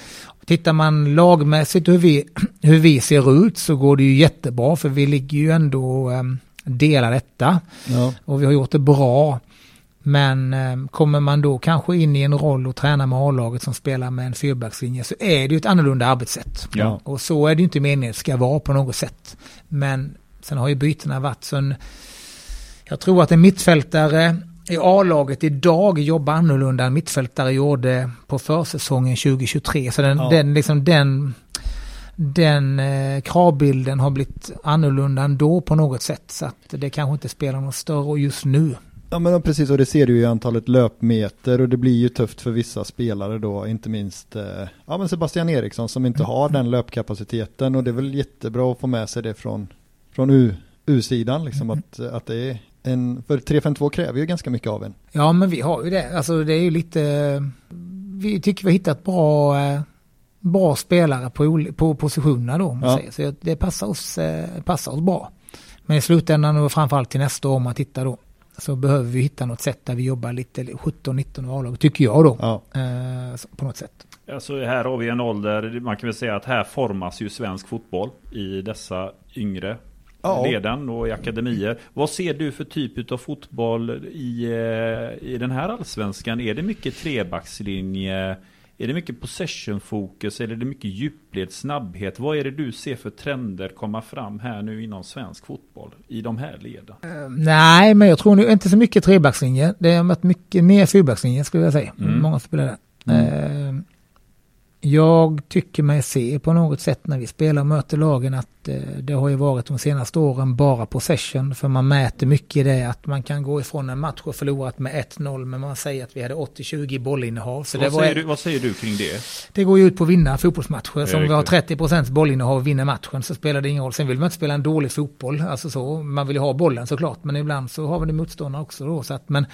B: tittar man lagmässigt hur vi, <clears throat> hur vi ser ut så går det ju jättebra för vi ligger ju ändå um, delar detta.
D: Ja.
B: Och vi har gjort det bra. Men eh, kommer man då kanske in i en roll och tränar med A-laget som spelar med en fyrbackslinje så är det ju ett annorlunda arbetssätt.
C: Ja.
B: Och så är det ju inte meningen att det ska vara på något sätt. Men sen har ju bytena varit så en, Jag tror att en mittfältare i A-laget idag jobbar annorlunda än mittfältare gjorde på försäsongen 2023. Så den,
D: Ja.
B: den, liksom den, den eh, kravbilden har blivit annorlunda ändå på något sätt. Så att det kanske inte spelar någon större roll just nu.
D: Ja men precis och det ser du ju i antalet löpmeter och det blir ju tufft för vissa spelare då, inte minst eh, ja, men Sebastian Eriksson som inte har den löpkapaciteten och det är väl jättebra att få med sig det från, från U, U-sidan liksom att, att det är en, för 352 kräver ju ganska mycket av en.
B: Ja, men vi har ju det. Alltså det är ju lite... Vi tycker vi har hittat bra, eh, bra spelare på, på positionerna då, om man
D: Ja.
B: säger. Så det passar oss, eh, passar oss bra. Men i slutändan och framförallt till nästa år om man tittar då, så behöver vi hitta något sätt där vi jobbar lite 17-19 A-lag, tycker jag då.
D: Ja,
B: Eh, på något sätt.
C: Alltså här har vi en ålder, man kan väl säga att här formas ju svensk fotboll i dessa yngre
D: Ja.
C: leden och i akademier. Vad ser du för typ av fotboll i, eh, i den här allsvenskan? Är det mycket trebackslinje? Är det mycket possession-fokus? Eller är det mycket djupled, snabbhet? Vad är det du ser för trender komma fram här nu inom svensk fotboll i de här leden?
B: Eh, nej, men jag tror nu inte så mycket trebackslinje. Det har varit mycket mer fyrbackslinje skulle jag säga.
C: Mm.
B: Många spelare. Eh, jag tycker mig se på något sätt när vi spelar och möter lagen att eh, det har ju varit de senaste åren bara possession. För man mäter mycket i det att man kan gå ifrån en match och förlorat med 1-0 men man säger att vi hade 80-20 bollinnehav. Så
C: vad, säger du, vad säger du kring det?
B: det går ju ut på att vinna fotbollsmatcher. Så om vi har
C: riktigt.
B: 30% bollinnehav och vinner matchen så spelar det ingen roll. Sen vill man inte spela en dålig fotboll. Alltså så. Man vill ju ha bollen såklart. Men ibland så har vi det motståndare också då. Så att, men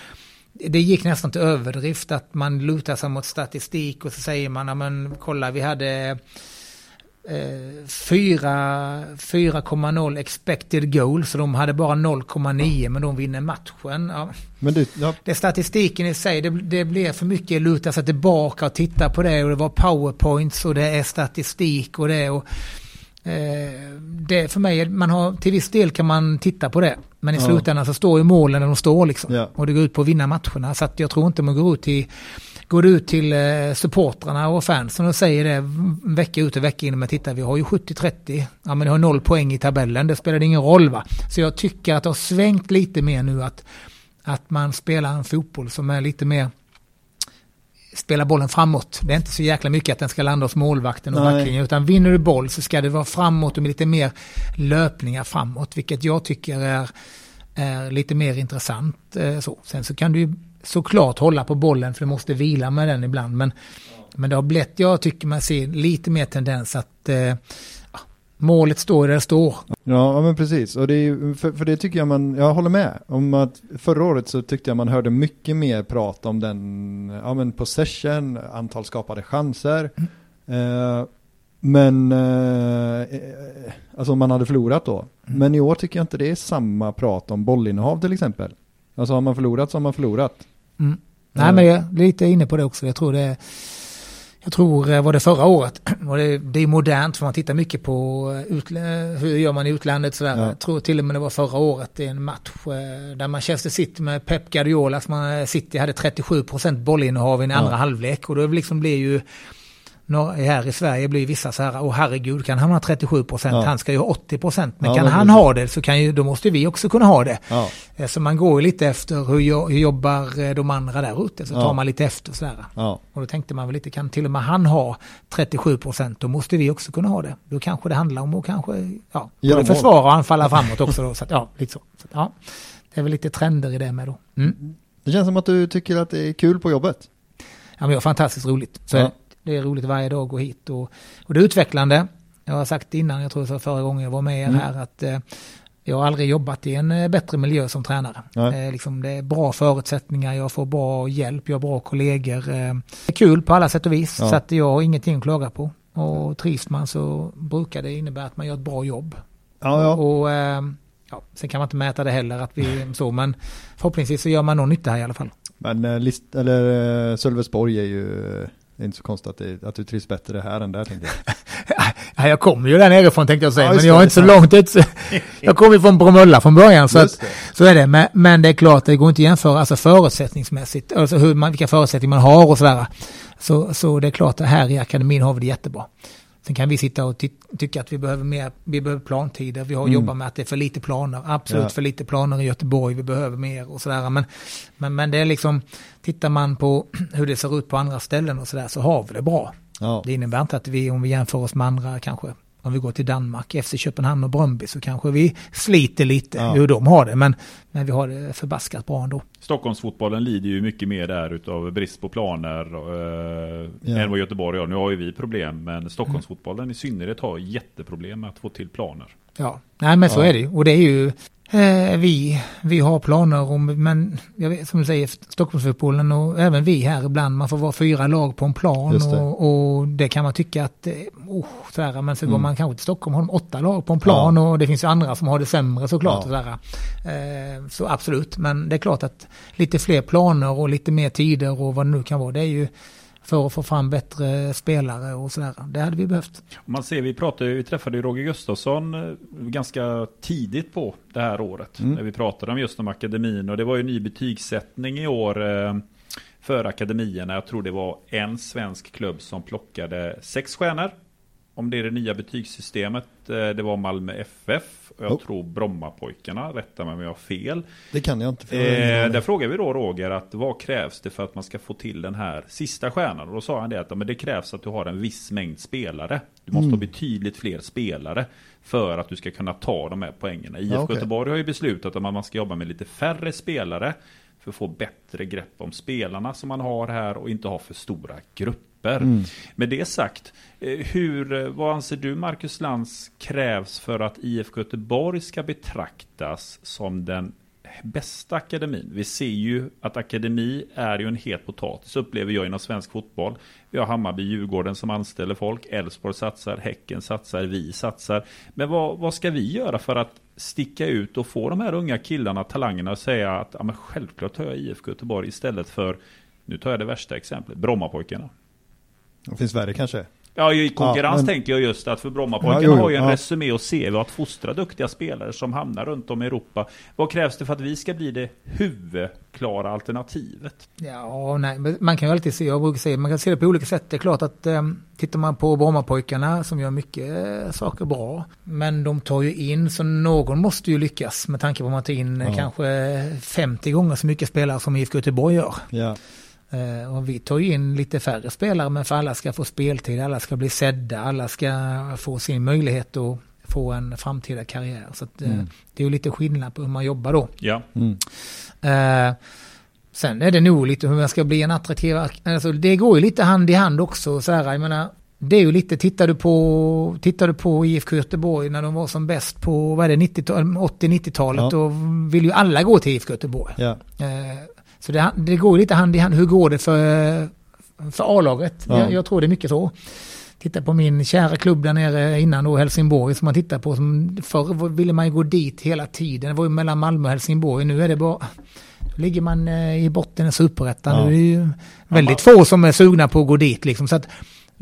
B: det gick nästan till överdrift att man lutar sig mot statistik och så säger man, men kolla vi hade 4,0 expected goal, så de hade bara 0,9 men de vinner matchen. Ja.
A: Men det, ja.
B: det är statistiken i sig, det, det blir för mycket luta sig tillbaka och titta på det och det var powerpoints och det är statistik och det och eh, det för mig, man har, till viss del kan man titta på det. Men i ja. slutändan så står ju målen där de står liksom. Ja. Och det går ut på att vinna matcherna. Så att jag tror inte man går ut till går ut till eh, supportrarna och fansen och säger det vecka ut och vecka in, men titta vi har ju 70-30, ja men ni har noll poäng i tabellen, det spelar ingen roll va. Så jag tycker att det har svängt lite mer nu att, att man spelar en fotboll som är lite mer spela bollen framåt. Det är inte så jäkla mycket att den ska landa hos målvakten och backlinjen, utan vinner du boll så ska det vara framåt och med lite mer löpningar framåt, vilket jag tycker är, är lite mer intressant. Eh, så. Sen så kan du ju såklart hålla på bollen för du måste vila med den ibland. Men, men det har blivit, jag tycker man ser lite mer tendens att eh, målet står där det står.
A: Ja, men precis. Och det är, för, för, det tycker jag man, jag håller med. Om att förra året så tyckte jag man hörde mycket mer prat om den, ja men possession, antal skapade chanser. Mm. Eh, men, eh, eh alltså man hade förlorat då. Mm. Men i år tycker jag inte det är samma prat om bollinnehav till exempel. Alltså har man förlorat så har man förlorat.
B: Mm. Nej, men jag är lite inne på det också. Jag tror det jag tror eh, var det förra året. <clears throat> Och det, det är modernt för man tittar mycket på eh, utlä, hur gör man i utlandet. Sådär. Ja. Jag tror till och med det var förra året i en match eh, där Manchester City med Pep Guardiola, man, City hade 37% bollinnehav i den andra halvlek. Och då liksom blir ju här i Sverige blir vissa så här, åh herregud, kan han ha 37 procent? Ja. Han ska ju ha 80 procent. Men ja, kan men han ha det så kan ju, då måste vi också kunna ha det. Ja. Eh, så man går lite efter hur, hur jobbar eh, de andra där ute. Så tar man lite efter sådär. Och då tänkte man väl lite, kan till och med han ha 37 procent, då måste vi också kunna ha det. Då kanske det handlar om att kanske, ja, både försvara och anfalla framåt också. Då, så att, ja, lite så. så att, ja, det är väl lite trender i det med då. Mm.
A: Det känns som att du tycker att det är kul på jobbet.
B: Ja, men det är fantastiskt roligt. Så ja. Det är roligt varje dag att gå hit och, och det är utvecklande. Jag har sagt innan, jag tror det var förra gången jag var med er mm. här, att eh, jag har aldrig jobbat i en eh, bättre miljö som tränare. Eh, liksom det är bra förutsättningar, jag får bra hjälp, jag har bra kollegor. Eh, det är kul på alla sätt och vis, ja. så att jag har ingenting att klaga på. Och trivs man så brukar det innebära att man gör ett bra jobb.
A: Ja, ja.
B: Och, eh, ja, sen kan man inte mäta det heller, att vi så, men förhoppningsvis så gör man någon nytta här i alla fall.
A: Men eh, list, eller Sölvesborg är ju det är inte så konstigt att, det, att du trivs bättre här än där tänkte jag. <laughs>
B: ja, jag kommer ju där nerifrån tänkte jag säga, ja, men jag är inte så långt ut. <laughs> jag kommer från Bromölla från början, så, att, så är det. Men, men, det är klart, det går inte att jämföra alltså förutsättningsmässigt, alltså hur man, vilka förutsättningar man har och sådär. Så, så det är klart, att här i akademin har vi det jättebra. Sen kan vi sitta och ty tycka att vi behöver mer, vi behöver plantider, vi har mm. jobbat med att det är för lite planer, absolut ja. för lite planer i Göteborg, vi behöver mer och sådär. Men, men, men det är liksom, tittar man på <clears throat> hur det ser ut på andra ställen och sådär så har vi det bra. Ja. Det innebär inte att vi, om vi jämför oss med andra kanske om vi går till Danmark, FC Köpenhamn och Bröndby så kanske vi sliter lite ja. hur de har det. Men, men vi har det förbaskat bra ändå.
C: Stockholmsfotbollen lider ju mycket mer där utav brist på planer eh, ja. än vad Göteborg har. Nu har ju vi problem, men Stockholmsfotbollen mm. i synnerhet har jätteproblem med att få till planer.
B: Ja, nej men så ja. är det Och det är ju Eh, vi, vi har planer om, men jag vet, som du säger, Stockholmsfotbollen och även vi här ibland, man får vara fyra lag på en plan det. Och, och, det kan man tycka att, oh, sådär, men så mm. går man kanske till Stockholm har de åtta lag på en plan ja. och det finns ju andra som har det sämre såklart. Ja. Eh, så absolut, men det är klart att lite fler planer och lite mer tider och vad det nu kan vara, det är ju för att få fram bättre spelare och sådär. Det hade vi behövt.
C: Man ser, vi pratade, vi träffade ju Roger Gustafsson eh, ganska tidigt på det här året. Mm. När vi pratade om just om akademin och det var ju ny betygssättning i år eh, för akademierna. Jag tror det var en svensk klubb som plockade sex stjärnor om det är det nya betygssystemet. Eh, det var Malmö FF och jag oh. tror Brommapojkarna. Rätta mig om jag har fel.
A: Det kan jag inte. För
C: eh, där frågar vi då Roger att vad krävs det för att man ska få till den här sista stjärnan? Och då sa han det att men det krävs att du har en viss mängd spelare. Du måste mm. ha betydligt fler spelare för att du ska kunna ta de här poängerna. IFK ja, okay. Göteborg har ju beslutat att man ska jobba med lite färre spelare för att få bättre grepp om spelarna som man har här och inte ha för stora grupper grupper. Mm. Med det sagt, eh, hur, eh, vad anser du Marcus Lantz krävs för att IFK Göteborg ska betraktas som den bästa akademin. Vi ser ju att akademi är ju en het potatis upplever jag inom svensk fotboll. Vi har Hammarby, Djurgården som anställer folk, Elfsborg satsar, Häcken satsar, vi satsar. Men vad, vad ska vi göra för att sticka ut och få de här unga killarna, talangerna att säga att ja, men självklart tar jag IFK Göteborg istället för, nu tar jag det värsta exemplet, Brommapojkarna.
D: Det finns värre kanske?
C: Ja, i konkurrens ja, men... tänker jag just att för Brommapojkarna ja, har ju en ja. resumé och CV att fostra duktiga spelare som hamnar runt om i Europa. Vad krävs det för att vi ska bli det huvudklara alternativet?
B: Ja, nej, man kan ju alltid se, jag brukar säga, man kan se det på olika sätt. Det är klart att eh, tittar man på Brommapojkarna som gör mycket eh, saker bra, men de tar ju in, så någon måste ju lyckas med tanke på att man tar in eh, kanske 50 gånger så mycket spelare som IFK Göteborg gör. Eh, och vi tar ju in lite färre spelare men för alla ska få speltid, alla ska bli sedda, alla ska få sin möjlighet att få en framtida karriär. Så att, eh, mm. det är ju lite skillnad på hur man jobbar då.
C: Ja.
B: Mm. Eh, sen är det nog lite hur man ska bli en attraktiv, alltså det går ju lite hand i hand också. Så här, jag menar, det är ju lite, tittar du på, tittar du på IFK Göteborg när de var som bäst på, vad är det, 80-90-talet, ja. då vill ju alla gå till IFK Göteborg.
D: Ja.
B: Eh, så det, det går lite hand i hand. Hur går det för, för A-laget? Ja. Jag, jag, tror det är mycket så. Titta på min kära klubb där nere innan då, Helsingborg, som man tittar på. Som förr ville man ju gå dit hela tiden. Det var ju mellan Malmö och Helsingborg. Nu är det bara... Då ligger man eh, i botten i superettan. Ja. Det är ju väldigt ja, få som är sugna på att gå dit liksom. Så att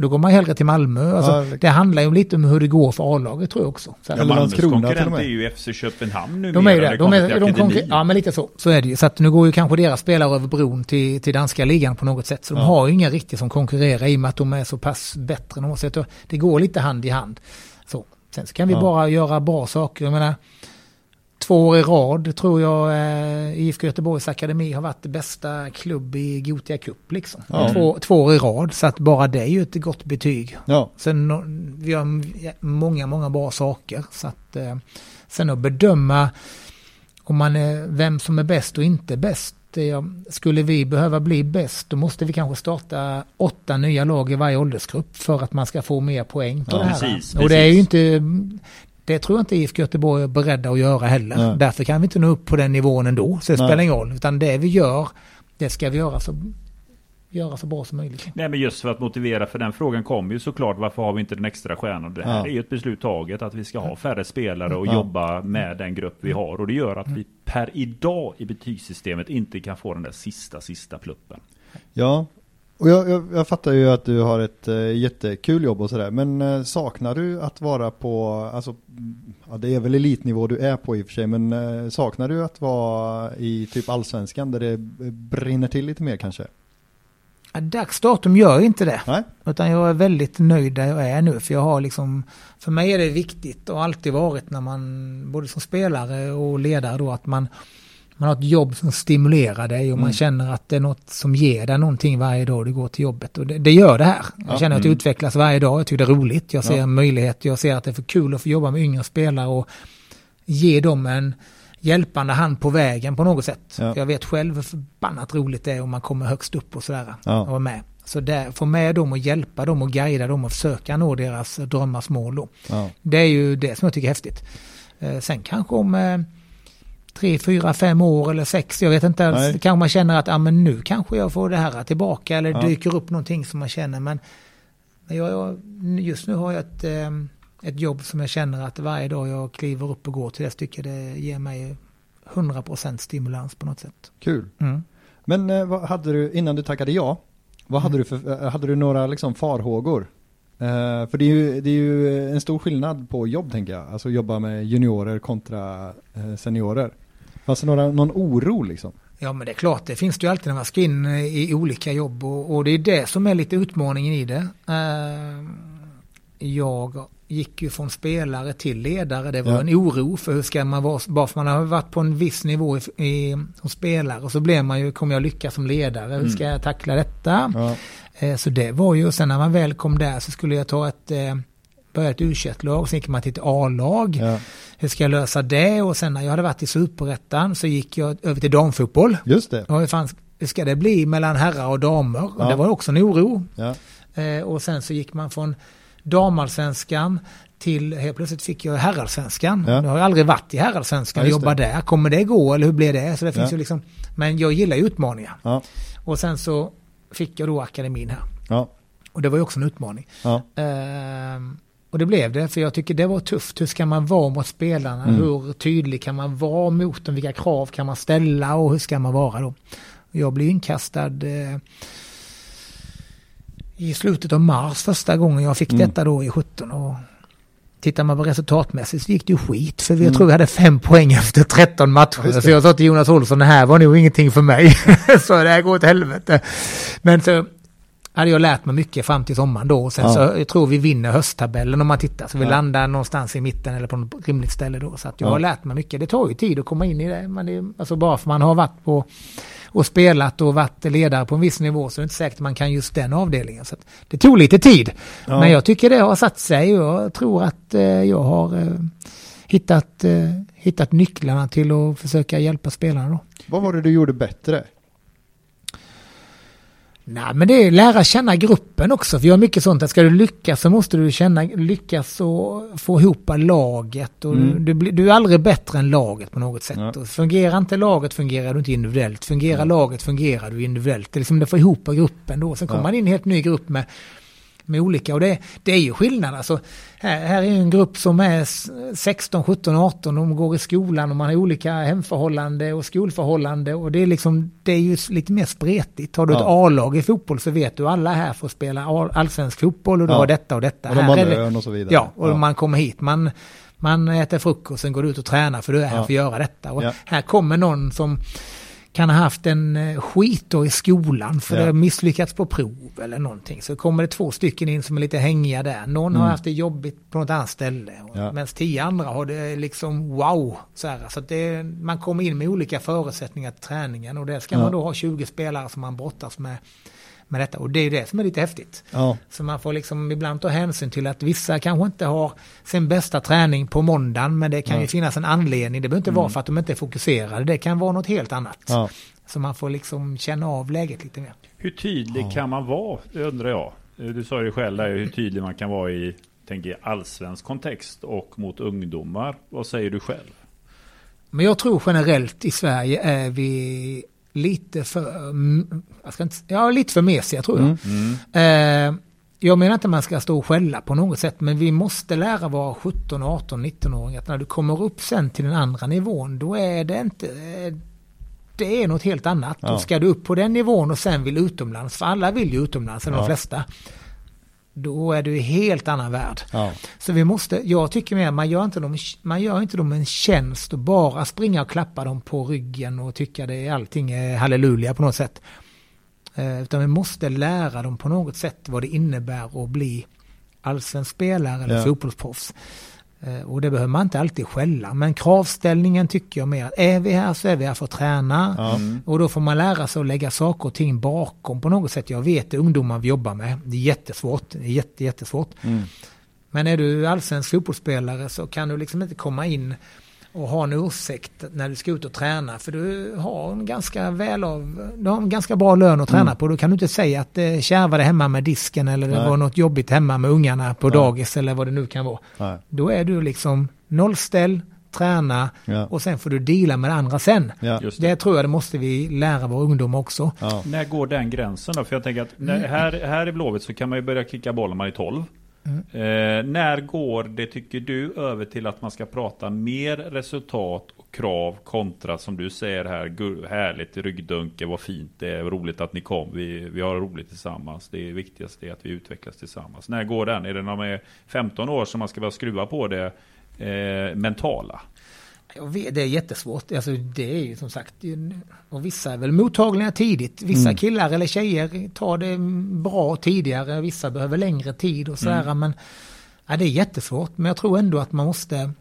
B: då går man hellre till Malmö. Alltså, ja, det handlar ju lite om hur det går för A-laget tror jag också.
C: Så ja, Malmös konkurrent är ju FC Köpenhamn nu.
B: De är ju det. De är, de konkur- ja, men lite så. Så är det ju. Så att nu går ju kanske deras spelare över bron till, till danska ligan på något sätt. Så de har ju inga riktigt som konkurrerar i och med att de är så pass bättre. Än så det går lite hand i hand. Så. Sen så kan vi bara göra bra saker. Jag menar, två år i rad tror jag eh, IFK Göteborgs Akademi har varit det bästa klubb i Gotia Cup. Liksom. Ja. Två, två år i rad, så att bara det är ju ett gott betyg.
D: Ja.
B: Sen vi har många, många bra saker. Så att, eh, sen att bedöma om man är, vem som är bäst och inte bäst. Skulle vi behöva bli bäst då måste vi kanske starta åtta nya lag i varje åldersgrupp för att man ska få mer poäng på ja, det här. Precis, och det är ju inte det tror jag inte IFK Göteborg är beredda att göra heller. Nej. Därför kan vi inte nå upp på den nivån ändå. Så det Nej. spelar ingen roll. Utan det vi gör, det ska vi göra så, göra så bra som möjligt.
C: Nej men just för att motivera, för den frågan kommer ju såklart. Varför har vi inte den extra stjärnan? Det här ja. är ju ett beslut taget att vi ska ha färre spelare och ja. jobba med den grupp vi har. Och det gör att vi per idag i betygssystemet inte kan få den där sista, sista pluppen.
D: Ja, och jag, jag, jag, fattar ju att du har ett uh, jättekul jobb och sådär, men uh, saknar du att vara på, alltså, ja, det är väl elitnivå du är på i och för sig, men uh, saknar du att vara i typ allsvenskan där det brinner till lite mer kanske?
B: Ja, dagsdatum gör inte det.
D: Nej.
B: Utan jag är väldigt nöjd där jag är nu. För jag har liksom, för mig är det viktigt och alltid varit när man, både som spelare och ledare då, att man man har ett jobb som stimulerar dig och mm. man känner att det är något som ger dig någonting varje dag du går till jobbet. Och det, det gör det här. Jag ja. känner att det mm. utvecklas varje dag. Jag tycker det är roligt. Jag ser ja. möjlighet. Jag ser att det är för kul att få jobba med yngre spelare och ge dem en hjälpande hand på vägen på något sätt. Ja. Jag vet själv hur förbannat roligt det är om man kommer högst upp och sådär. Ja. Och vara med. Så där, få med dem och hjälpa dem och guida dem och försöka nå deras drömmars mål. Ja. Det är ju det som jag tycker är häftigt. Eh, sen kanske om eh, tre, fyra, fem år eller sex. Jag vet inte. Nej. Kanske man känner att ah, men nu kanske jag får det här tillbaka eller ja. dyker upp någonting som man känner. Men jag, just nu har jag ett, eh, ett jobb som jag känner att varje dag jag kliver upp och går till det stycket det ger mig 100% stimulans på något sätt.
D: Kul.
B: Mm.
D: Men eh, vad hade du, innan du tackade ja, vad hade mm. du för, eh, hade du några liksom farhågor? Uh, för det är, ju, det är ju en stor skillnad på jobb tänker jag. Alltså jobba med juniorer kontra uh, seniorer. Fanns det några, någon oro liksom?
B: Ja men det är klart, det finns det ju alltid när man ska in i olika jobb och, och det är det som är lite utmaningen i det. Uh, jag gick ju från spelare till ledare. Det var ja. en oro för hur ska man vara, bara för man har varit på en viss nivå i, i, som spelare och så blev man ju, kommer jag lyckas som ledare, hur ska mm. jag tackla detta? Ja. Eh, så det var ju, sen när man väl kom där så skulle jag ta ett, eh, börja ett u lag så gick man till ett A-lag. Ja. Hur ska jag lösa det? Och sen när jag hade varit i superettan så gick jag över till damfotboll.
D: Just det.
B: Och hur, fan, hur ska det bli mellan herrar och damer? Och det var också en oro. Ja. Eh, och sen så gick man från damalsvenskan till helt plötsligt fick jag herrallsvenskan. Ja. Jag har aldrig varit i herrallsvenskan och jobbat där. Kommer det gå eller hur blir det? Så det finns ja. ju liksom, men jag gillar utmaningar. Ja. Och sen så fick jag då akademin här. Ja. Och det var ju också en utmaning. Ja. Och det blev det, för jag tycker det var tufft. Hur ska man vara mot spelarna? Mm. Hur tydlig kan man vara mot dem? Vilka krav kan man ställa och hur ska man vara då? Jag blev inkastad eh, i slutet av mars första gången jag fick mm. detta då i 17. Och tittar man på resultatmässigt så gick det ju skit. För vi mm. tror vi hade fem poäng efter 13 matcher. Så jag sa till Jonas Olsson, det här var nog ingenting för mig. <laughs> så det här går åt helvete. Men så hade jag lärt mig mycket fram till sommaren då. Och sen ja. så jag tror vi vinner hösttabellen om man tittar. Så vi ja. landar någonstans i mitten eller på något rimligt ställe då. Så att jag ja. har lärt mig mycket. Det tar ju tid att komma in i det. Men det alltså bara för man har varit på och spelat och varit ledare på en viss nivå så är det inte säkert man kan just den avdelningen. Så det tog lite tid. Ja. Men jag tycker det har satt sig och jag tror att eh, jag har eh, hittat, eh, hittat nycklarna till att försöka hjälpa spelarna då.
A: Vad var det du gjorde bättre?
B: Nej, men det är lära känna gruppen också. För jag har mycket sånt att ska du lyckas så måste du känna, lyckas och få ihop laget. Och mm. du, du, du, är aldrig bättre än laget på något sätt. Ja. fungerar inte laget fungerar du inte individuellt. Fungerar ja. laget fungerar du individuellt. Det är liksom det får ihop gruppen då. Sen kommer ja. man in i en helt ny grupp med med olika och det, det är ju skillnad. Alltså, här, här är en grupp som är 16, 17, 18, de går i skolan och man har olika hemförhållande och skolförhållande och det är liksom, det är ju lite mer spretigt. Har du ja. ett A-lag i fotboll så vet du alla här får spela allsvensk fotboll och du ja. har detta och detta.
A: Och de
B: här
A: har och så vidare.
B: Ja, och ja. man kommer hit, man man äter frukost, sen går du ut och tränar för du är här för att göra detta. Och här kommer någon som kan ha haft en eh, skit i skolan för ja. det har misslyckats på prov eller någonting. Så kommer det två stycken in som är lite hängiga där. Någon mm. har haft det jobbigt på något annat ställe. Ja. Medan tio andra har det liksom wow. Så, här. så det, man kommer in med olika förutsättningar till träningen och det ska ja. man då ha 20 spelare som man brottas med med detta. Och det är det som är lite häftigt. Ja. Så man får liksom ibland ta hänsyn till att vissa kanske inte har sin bästa träning på måndagen, men det kan ja. ju finnas en anledning. Det behöver inte mm. vara för att de inte är fokuserade, det kan vara något helt annat. Ja. Så man får liksom känna av läget lite mer.
C: Hur tydlig kan man vara, det undrar jag. Du sa ju själv där hur tydlig man kan vara i tänker, allsvensk kontext och mot ungdomar. Vad säger du själv?
B: Men jag tror generellt i Sverige är vi lite för, jag ska inte, ja, lite för mesiga tror jag. Mm. Mm. Eh, jag menar inte att man ska stå och skälla på något sätt, men vi måste lära våra 17, 18, 19-åringar att när du kommer upp sen till den andra nivån, då är det inte, det är något helt annat. Ja. Då ska du upp på den nivån och sen vill utomlands, för alla vill ju utomlands, ja. de flesta då är du i helt annan värld. Ja. Så vi måste, jag tycker mer, man gör, inte dem, man gör inte dem en tjänst och bara springa och klappa dem på ryggen och tycka det allting är halleluja på något sätt. Eh, utan vi måste lära dem på något sätt vad det innebär att bli allsvensk spelare eller ja. fotbollsproffs. Eh, och det behöver man inte alltid skälla. Men kravställningen tycker jag mer att är vi här så är vi här för att träna. Mm. Och då får man lära sig att lägga saker och ting bakom på något sätt. Jag vet det ungdomar vi jobbar med. Det är jättesvårt. Det är jätte, jättesvårt. Mm. Men är du allsvensk fotbollsspelare så kan du liksom inte komma in och ha en ursäkt när du ska ut och träna. För du har en ganska väl av, du har en ganska bra lön att träna mm. på. Då kan du inte säga att det kärvade hemma med disken eller det Nej. var något jobbigt hemma med ungarna på Nej. dagis eller vad det nu kan vara. Nej. Då är du liksom nollställ, träna ja. och sen får du dela med det andra sen. Ja. Det. det. tror jag det måste vi lära våra ungdomar också.
C: Ja. När går den gränsen då? För jag tänker att när, här, här i Blåvitt så kan man ju börja kicka bollen man är 12. Mm. Eh, när går det, tycker du, över till att man ska prata mer resultat och krav kontra som du säger här, härligt ryggdunke, vad fint det är, roligt att ni kom, vi, vi har roligt tillsammans, det viktigaste är att vi utvecklas tillsammans. När går den? Är det när man är 15 år som man ska börja skruva på det eh, mentala?
B: Vet, det är jättesvårt. Alltså, det är ju som sagt, och vissa är väl mottagliga tidigt. Vissa mm. killar eller tjejer tar det bra tidigare, vissa behöver längre tid och sådär. Mm. Men ja, det är jättesvårt. Men jag tror ändå att man måste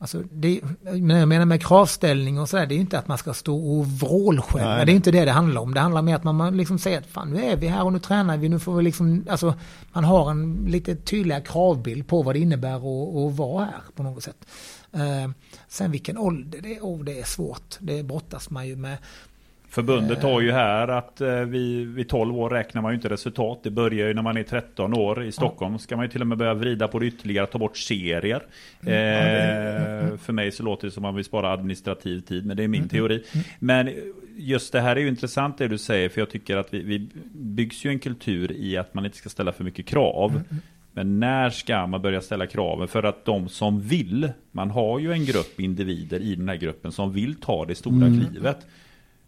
B: Alltså det, men jag menar med kravställning och sådär, det är inte att man ska stå och vrålskälla. Det är inte det det handlar om. Det handlar mer att man liksom säger att fan nu är vi här och nu tränar vi, nu får vi liksom, alltså man har en lite tydligare kravbild på vad det innebär att, att vara här på något sätt. Sen vilken ålder det är, oh, det är svårt. Det brottas man ju med.
C: Förbundet har ju här att eh, vi, vid 12 år räknar man ju inte resultat. Det börjar ju när man är 13 år. I Stockholm ska man ju till och med börja vrida på det ytterligare, ta bort serier. Eh, för mig så låter det som att man vill spara administrativ tid, men det är min
B: Mm,
C: teori. Men just det här är ju intressant det du säger, för jag tycker att vi, vi byggs ju en kultur i att man inte ska ställa för mycket krav.
B: Mm,
C: Men när ska man börja ställa kraven? För att de som vill, man har ju en grupp individer i den här gruppen som vill ta det stora klivet.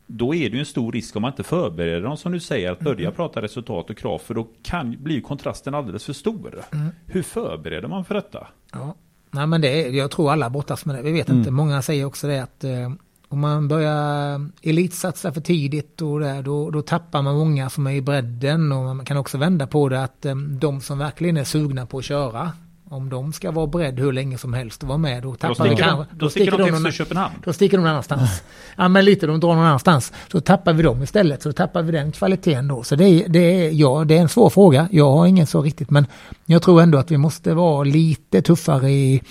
C: Då är det ju en stor risk om man inte förbereder dem som du säger att börja prata resultat och krav. För då kan, blir kontrasten alldeles för stor. Hur förbereder man för detta?
B: Ja. Nej men det jag tror alla brottas med det. Vi vet inte, många säger också det att eh, om man börjar elitsatsa för tidigt och där, då, då tappar man många som är i bredden och man kan också vända på det att eh, de som verkligen är sugna på att köra om de ska vara beredd hur länge som helst och vara med, då
C: Då
B: tappar vi kanske...
C: de, då sticker de till
B: någon-
C: Köpenhamn.
B: då sticker de någon annanstans. Ja men lite, de drar någon annanstans. Så tappar vi dem istället, så tappar vi den kvaliteten då. Så det är, det är, ja, det är en svår fråga. Jag har ingen så riktigt, men jag tror ändå att vi måste vara lite tuffare i...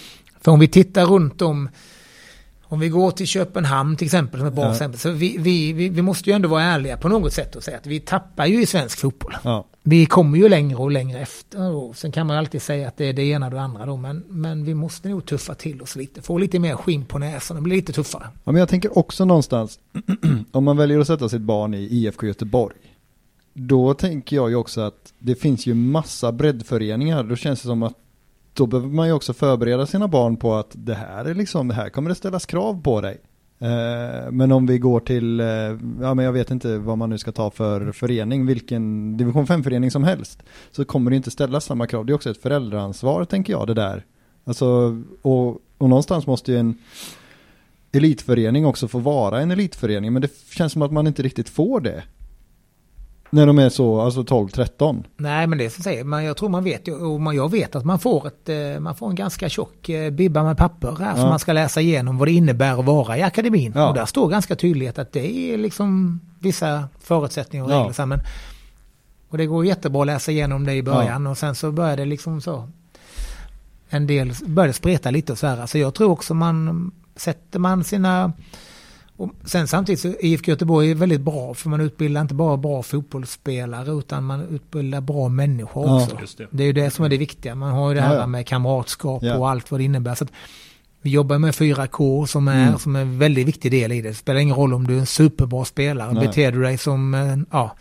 B: För om vi tittar runt om om vi går till Köpenhamn till exempel, som ett bra
D: Ja.
B: exempel, så vi, vi, vi, vi måste ju ändå vara ärliga på något sätt och säga att vi tappar ju i svensk fotboll.
D: Ja.
B: Vi kommer ju längre och längre efter. Och sen kan man alltid säga att det är det ena och det andra då, men, men vi måste nog tuffa till oss lite. Få lite mer skinn på näsan och bli lite tuffare.
D: Ja, men jag tänker också någonstans, <clears throat> om man väljer att sätta sitt barn i IFK Göteborg, då tänker jag ju också att det finns ju massa breddföreningar, då känns det som att då behöver man ju också förbereda sina barn på att det här är liksom, här kommer det ställas krav på dig. Eh, Men om vi går till, eh, ja men jag vet inte vad man nu ska ta för förening, vilken division 5-förening som helst, så kommer det inte ställas samma krav. Det är också ett föräldraansvar tänker jag det där. Alltså, och, och någonstans måste ju en elitförening också få vara en elitförening, men det känns som att man inte riktigt får det. När de är så, alltså 12-13.
B: Nej, men det är som säger, men jag tror man vet ju, och man- jag vet att man får, ett, eh, man får en ganska tjock eh, bibba med papper här som
D: Ja.
B: man ska läsa igenom vad det innebär att vara i akademin.
D: Ja.
B: Och där står ganska tydligt att det är liksom vissa förutsättningar och
D: Ja.
B: regler. här, Men, och det går jättebra att läsa igenom det i början och sen så börjar det liksom så. En del börjar spreta lite och så här. Så jag tror också man sätter man sina och sen samtidigt så IFK Göteborg är väldigt bra för man utbildar inte bara bra fotbollsspelare utan man utbildar bra människor
D: Ja.
B: också.
C: Det.
B: Det är ju det som är det viktiga. Man har ju det här
D: Ja, ja.
B: med kamratskap och allt vad det innebär. Så vi jobbar med 4K som är,
D: Mm.
B: som är en väldigt viktig del i det. Det spelar ingen roll om du är en superbra spelare.
D: Nej.
B: Beter du dig som, eh, ja,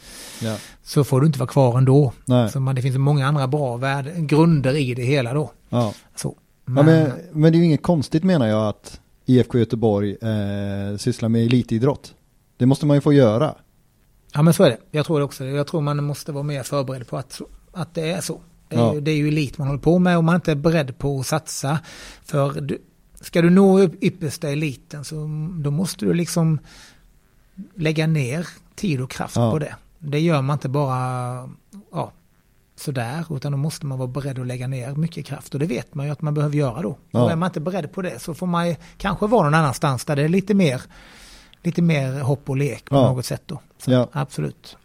B: så får du inte vara kvar ändå.
D: Nej.
B: Så man, det finns många andra bra värde, grunder i det hela då. Så. Men,
D: men, men det är ju inget konstigt menar jag att IFK Göteborg eh, sysslar med elitidrott. Det måste man ju få göra.
B: Ja men så är det. Jag tror det också. Jag tror man måste vara mer förberedd på att, att det är så. Det är,
D: Ja.
B: ju, det är ju elit man håller på med och man inte är beredd på att satsa. För du, ska du nå upp yppersta eliten så då måste du liksom lägga ner tid och kraft
D: Ja.
B: på det. Det gör man inte bara sådär utan då måste man vara beredd att lägga ner mycket kraft och det vet man ju att man behöver göra då.
D: Ja.
B: Och är man inte beredd på det så får man kanske vara någon annanstans där det är lite mer lite mer hopp och lek på
D: Ja.
B: något sätt då. Så
D: Ja.
B: Absolut.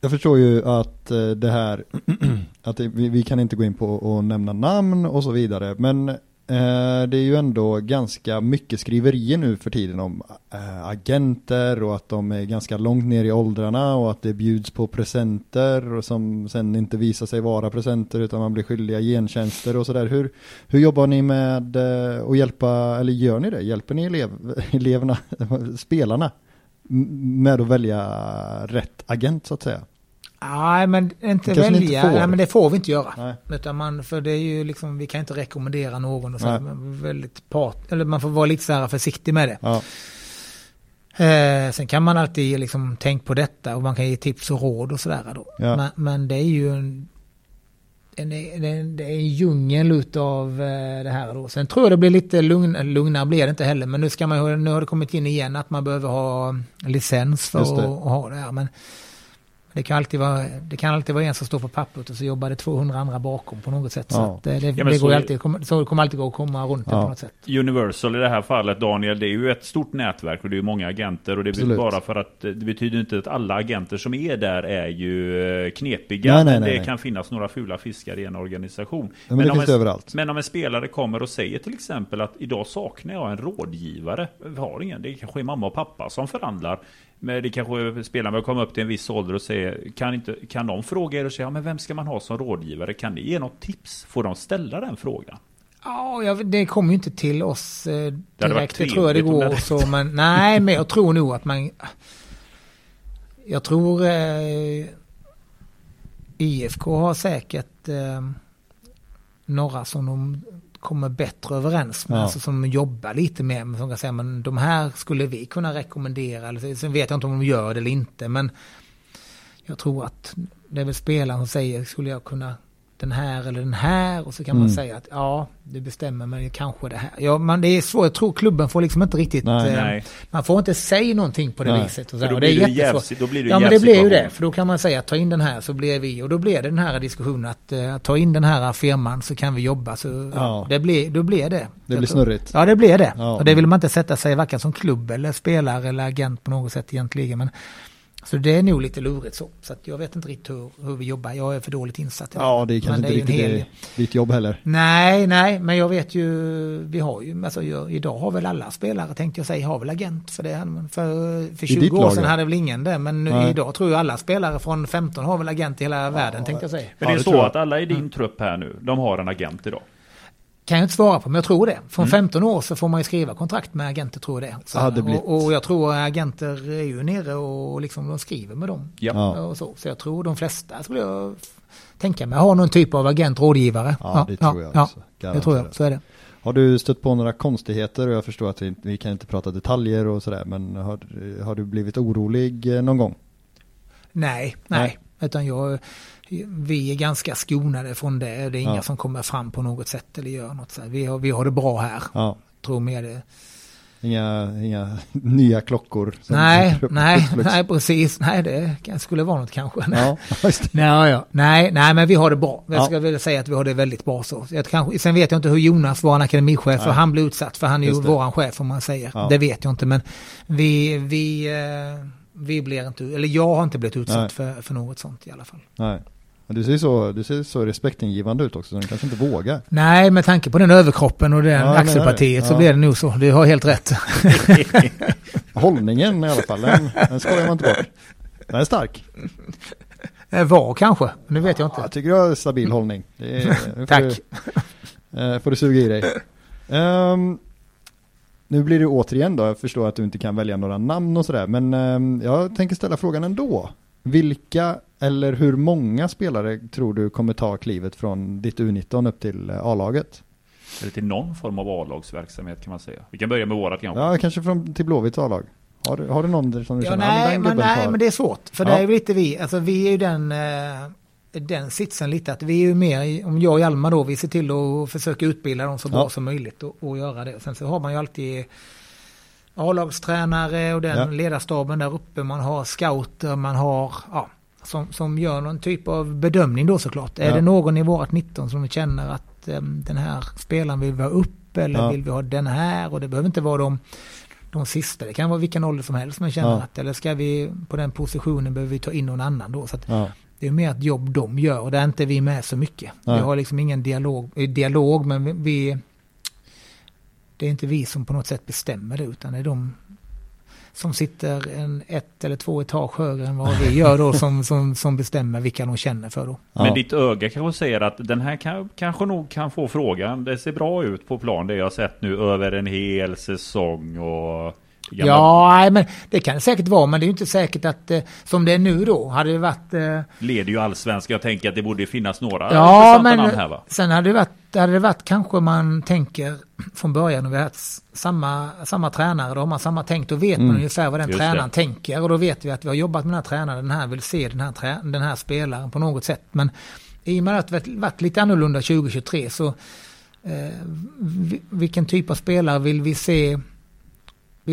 D: Jag förstår ju att eh, det här, <clears throat> att vi, vi kan inte gå in på att nämna namn och så vidare, men Eh, det är ju ändå ganska mycket skriverier nu för tiden om eh, agenter och att de är ganska långt ner i åldrarna och att det bjuds på presenter och som sen inte visar sig vara presenter utan man blir skyldiga gentjänster och sådär. Hur, hur jobbar ni med eh, att hjälpa, eller gör ni det? Hjälper ni elev, <laughs> eleverna, <laughs> spelarna med att välja rätt agent så att säga?
B: Nej, men inte
D: kanske inte
B: välja.
D: får.
B: Nej, men det får vi inte göra.
D: Nej.
B: Utan man, för det är ju liksom, vi kan inte rekommendera någon och så. Men väldigt part, eller man får vara lite så här försiktig med det.
D: Ja,
B: Eh, sen kan man alltid liksom tänk på detta och man kan ge tips och råd och sådär då.
D: Ja.
B: Men, men det är ju en, en, en, det är en djungel utav eh, det här då. Sen tror jag det blir lite lugn, lugnare blir det inte heller. Men nu ska man nu har det kommit in igen att man behöver ha licens för att ha det här. Men det kan, alltid vara, det kan alltid vara en som står på pappret och så jobbar det 200 andra bakom på något sätt. Så
D: Ja.
B: att det, det,
C: Ja, men
B: det
C: så
B: går alltid, kommer- så kommer alltid gå att komma runt det
D: Ja.
B: på något sätt.
C: Universal i det här fallet Daniel, det är ju ett stort nätverk och det är många agenter och det är
D: Absolut.
C: bara för att det betyder inte att alla agenter som är där är ju eh, knepiga.
D: Nej, nej,
C: men
D: nej,
C: det
D: nej.
C: kan finnas några fula fiskar i en organisation.
D: men, det
C: om
D: finns
C: en,
D: överallt.
C: men om en spelare kommer och säger till exempel att idag saknar jag en rådgivare. Vi har ingen, det kanske är mamma och pappa som förhandlar. Men det kanske spelarna vill komma upp till en viss ålder och säga, kan, inte, kan de fråga er och säga, ja, men vem ska man ha som rådgivare? Kan ni ge något tips? Får de ställa den frågan?
B: Ja, det kommer ju inte till oss eh, direkt.
C: Det,
B: det tror jag det går så, men nej, men jag tror nog att man... Jag tror eh, IFK har säkert eh, några som de kommer bättre överens med, ja. alltså som jobbar lite med, som kan säga men de här skulle vi kunna rekommendera, eller, sen vet jag inte om de gör det eller inte, men jag tror att det är väl spelaren som säger, skulle jag kunna den här eller den här och så kan mm. man säga att ja, du bestämmer men kanske det här. Ja, men det är svårt. Jag tror klubben får liksom inte riktigt... Nej, eh, nej. Man får inte säga någonting på det nej. viset. Och så,
C: då,
B: och
C: det är jävsigt, då blir det
B: Ja, men det blir ju det. För då kan man säga att ta in den här så blir vi... Och då blir det den här diskussionen att uh, ta in den här firman så kan vi jobba. Så ja. det blir, då blir det.
D: Det blir snurrigt.
B: Ja, det blir det. Ja. Och det vill man inte sätta sig varken som klubb eller spelare eller agent på något sätt egentligen. Men så det är nog lite lurigt så. Så att jag vet inte riktigt hur, hur vi jobbar. Jag är för dåligt insatt.
D: Ja, det är kanske inte riktigt hel... ditt jobb heller.
B: Nej, nej, men jag vet ju, vi har ju, alltså jag, idag har väl alla spelare tänkte jag säga, har väl agent för det. För, för 20 år sedan hade väl ingen det, men nu, idag tror jag alla spelare från 15 har väl agent i hela ja, världen tänkte jag säga.
C: Men det är så att alla i din mm. trupp här nu, de har en agent idag?
B: Kan jag inte svara på, men jag tror det. Från mm. 15 år så får man ju skriva kontrakt med agenter, tror jag det. Så,
D: ja, det blivit...
B: och, och, jag tror agenter är ju nere och liksom de skriver med dem. Ja. Och så. så jag tror de flesta skulle jag tänka mig har någon typ av agent, rådgivare.
D: Ja, det tror jag också.
B: Ja, det tror jag, så är det.
D: Har du stött på några konstigheter? Jag förstår att vi, vi kan inte prata detaljer och sådär, men har, har du blivit orolig eh, någon gång?
B: Nej, nej, nej. utan jag vi är ganska skonade från det. Det är inga ja. som kommer fram på något sätt eller gör något. Så vi, har, vi har det bra här. Ja. Tror mer det.
D: Inga, inga <laughs> nya klockor?
B: Nej, nej, nej, precis. Nej, det skulle vara något kanske. Ja, <laughs> nej, ja. nej, nej, men vi har det bra. Jag ska väl säga att vi har det väldigt bra så. Jag kanske, sen vet jag inte hur Jonas, vår akademichef, nej. han blir utsatt för han är ju våran chef om man säger. Det vet jag inte, men vi, vi, eh, vi blir inte, eller jag har inte blivit utsatt för, för något sånt i alla fall.
D: Nej. Men du ser, så, du ser så respektingivande ut också, så du kanske inte vågar.
B: Nej, med tanke på den överkroppen och det ja, axelpartiet ja. så blir det nog så. Du har helt rätt. <laughs>
D: Hållningen i alla fall, den, den skojar man inte bort. Den är stark.
B: Eh, var kanske, nu vet jag inte.
D: Jag tycker du har stabil hållning.
B: Är, <laughs> Tack.
D: Du, uh, får du suga i dig. Um, nu blir det återigen då, jag förstår att du inte kan välja några namn och sådär, men um, jag tänker ställa frågan ändå. Vilka eller hur många spelare tror du kommer ta klivet från ditt U19 upp till eh, A-laget?
C: Eller till någon form av A-lagsverksamhet kan man säga. Vi kan börja med vårat kanske.
D: Ja, kanske från, till Blåvitts A-lag. Har, du, har du någon som du
B: ja, känner? Nej, men, nej men det är svårt. För ja. det är ju lite vi, alltså vi är ju den, eh, den sitsen lite att vi är ju mer, om jag och Hjalmar då, vi ser till att försöka utbilda dem så bra ja. som möjligt och, och göra det. Sen så har man ju alltid A-lagstränare och den ja. ledarstaben där uppe. Man har scouter, man har ja, som, som gör någon typ av bedömning då såklart. Ja. Är det någon i vårt 19 som känner att um, den här spelaren vill vi ha upp eller ja. vill vi ha den här? Och det behöver inte vara de, de sista. Det kan vara vilken ålder som helst man känner att eller ska vi på den positionen behöver vi ta in någon annan då. Så att, Det är mer ett jobb de gör och där är inte vi med så mycket. Vi har liksom ingen dialog, eh, dialog men vi det är inte vi som på något sätt bestämmer det utan det är de som sitter en ett eller två etage högre än vad vi gör då som, som, som bestämmer vilka de känner för då.
C: Men ditt öga kanske säger att den här kan, kanske nog kan få frågan. Det ser bra ut på plan det jag sett nu över en hel säsong och
B: Gamla... Ja, nej, men det kan det säkert vara, men det är ju inte säkert att eh, som det är nu då, hade det varit... Eh...
C: Leder ju allsvenskan, jag tänker att det borde finnas några
B: ja, men namn här va? Sen hade det varit, hade det varit kanske man tänker från början, och vi har haft samma, samma tränare, då har man samma tänk, då vet mm. man ungefär vad den Just tränaren det. tänker, och då vet vi att vi har jobbat med den här tränaren, den här vill se den här, trä, den här spelaren på något sätt, men i och med att det varit lite annorlunda 2023 så eh, vilken typ av spelare vill vi se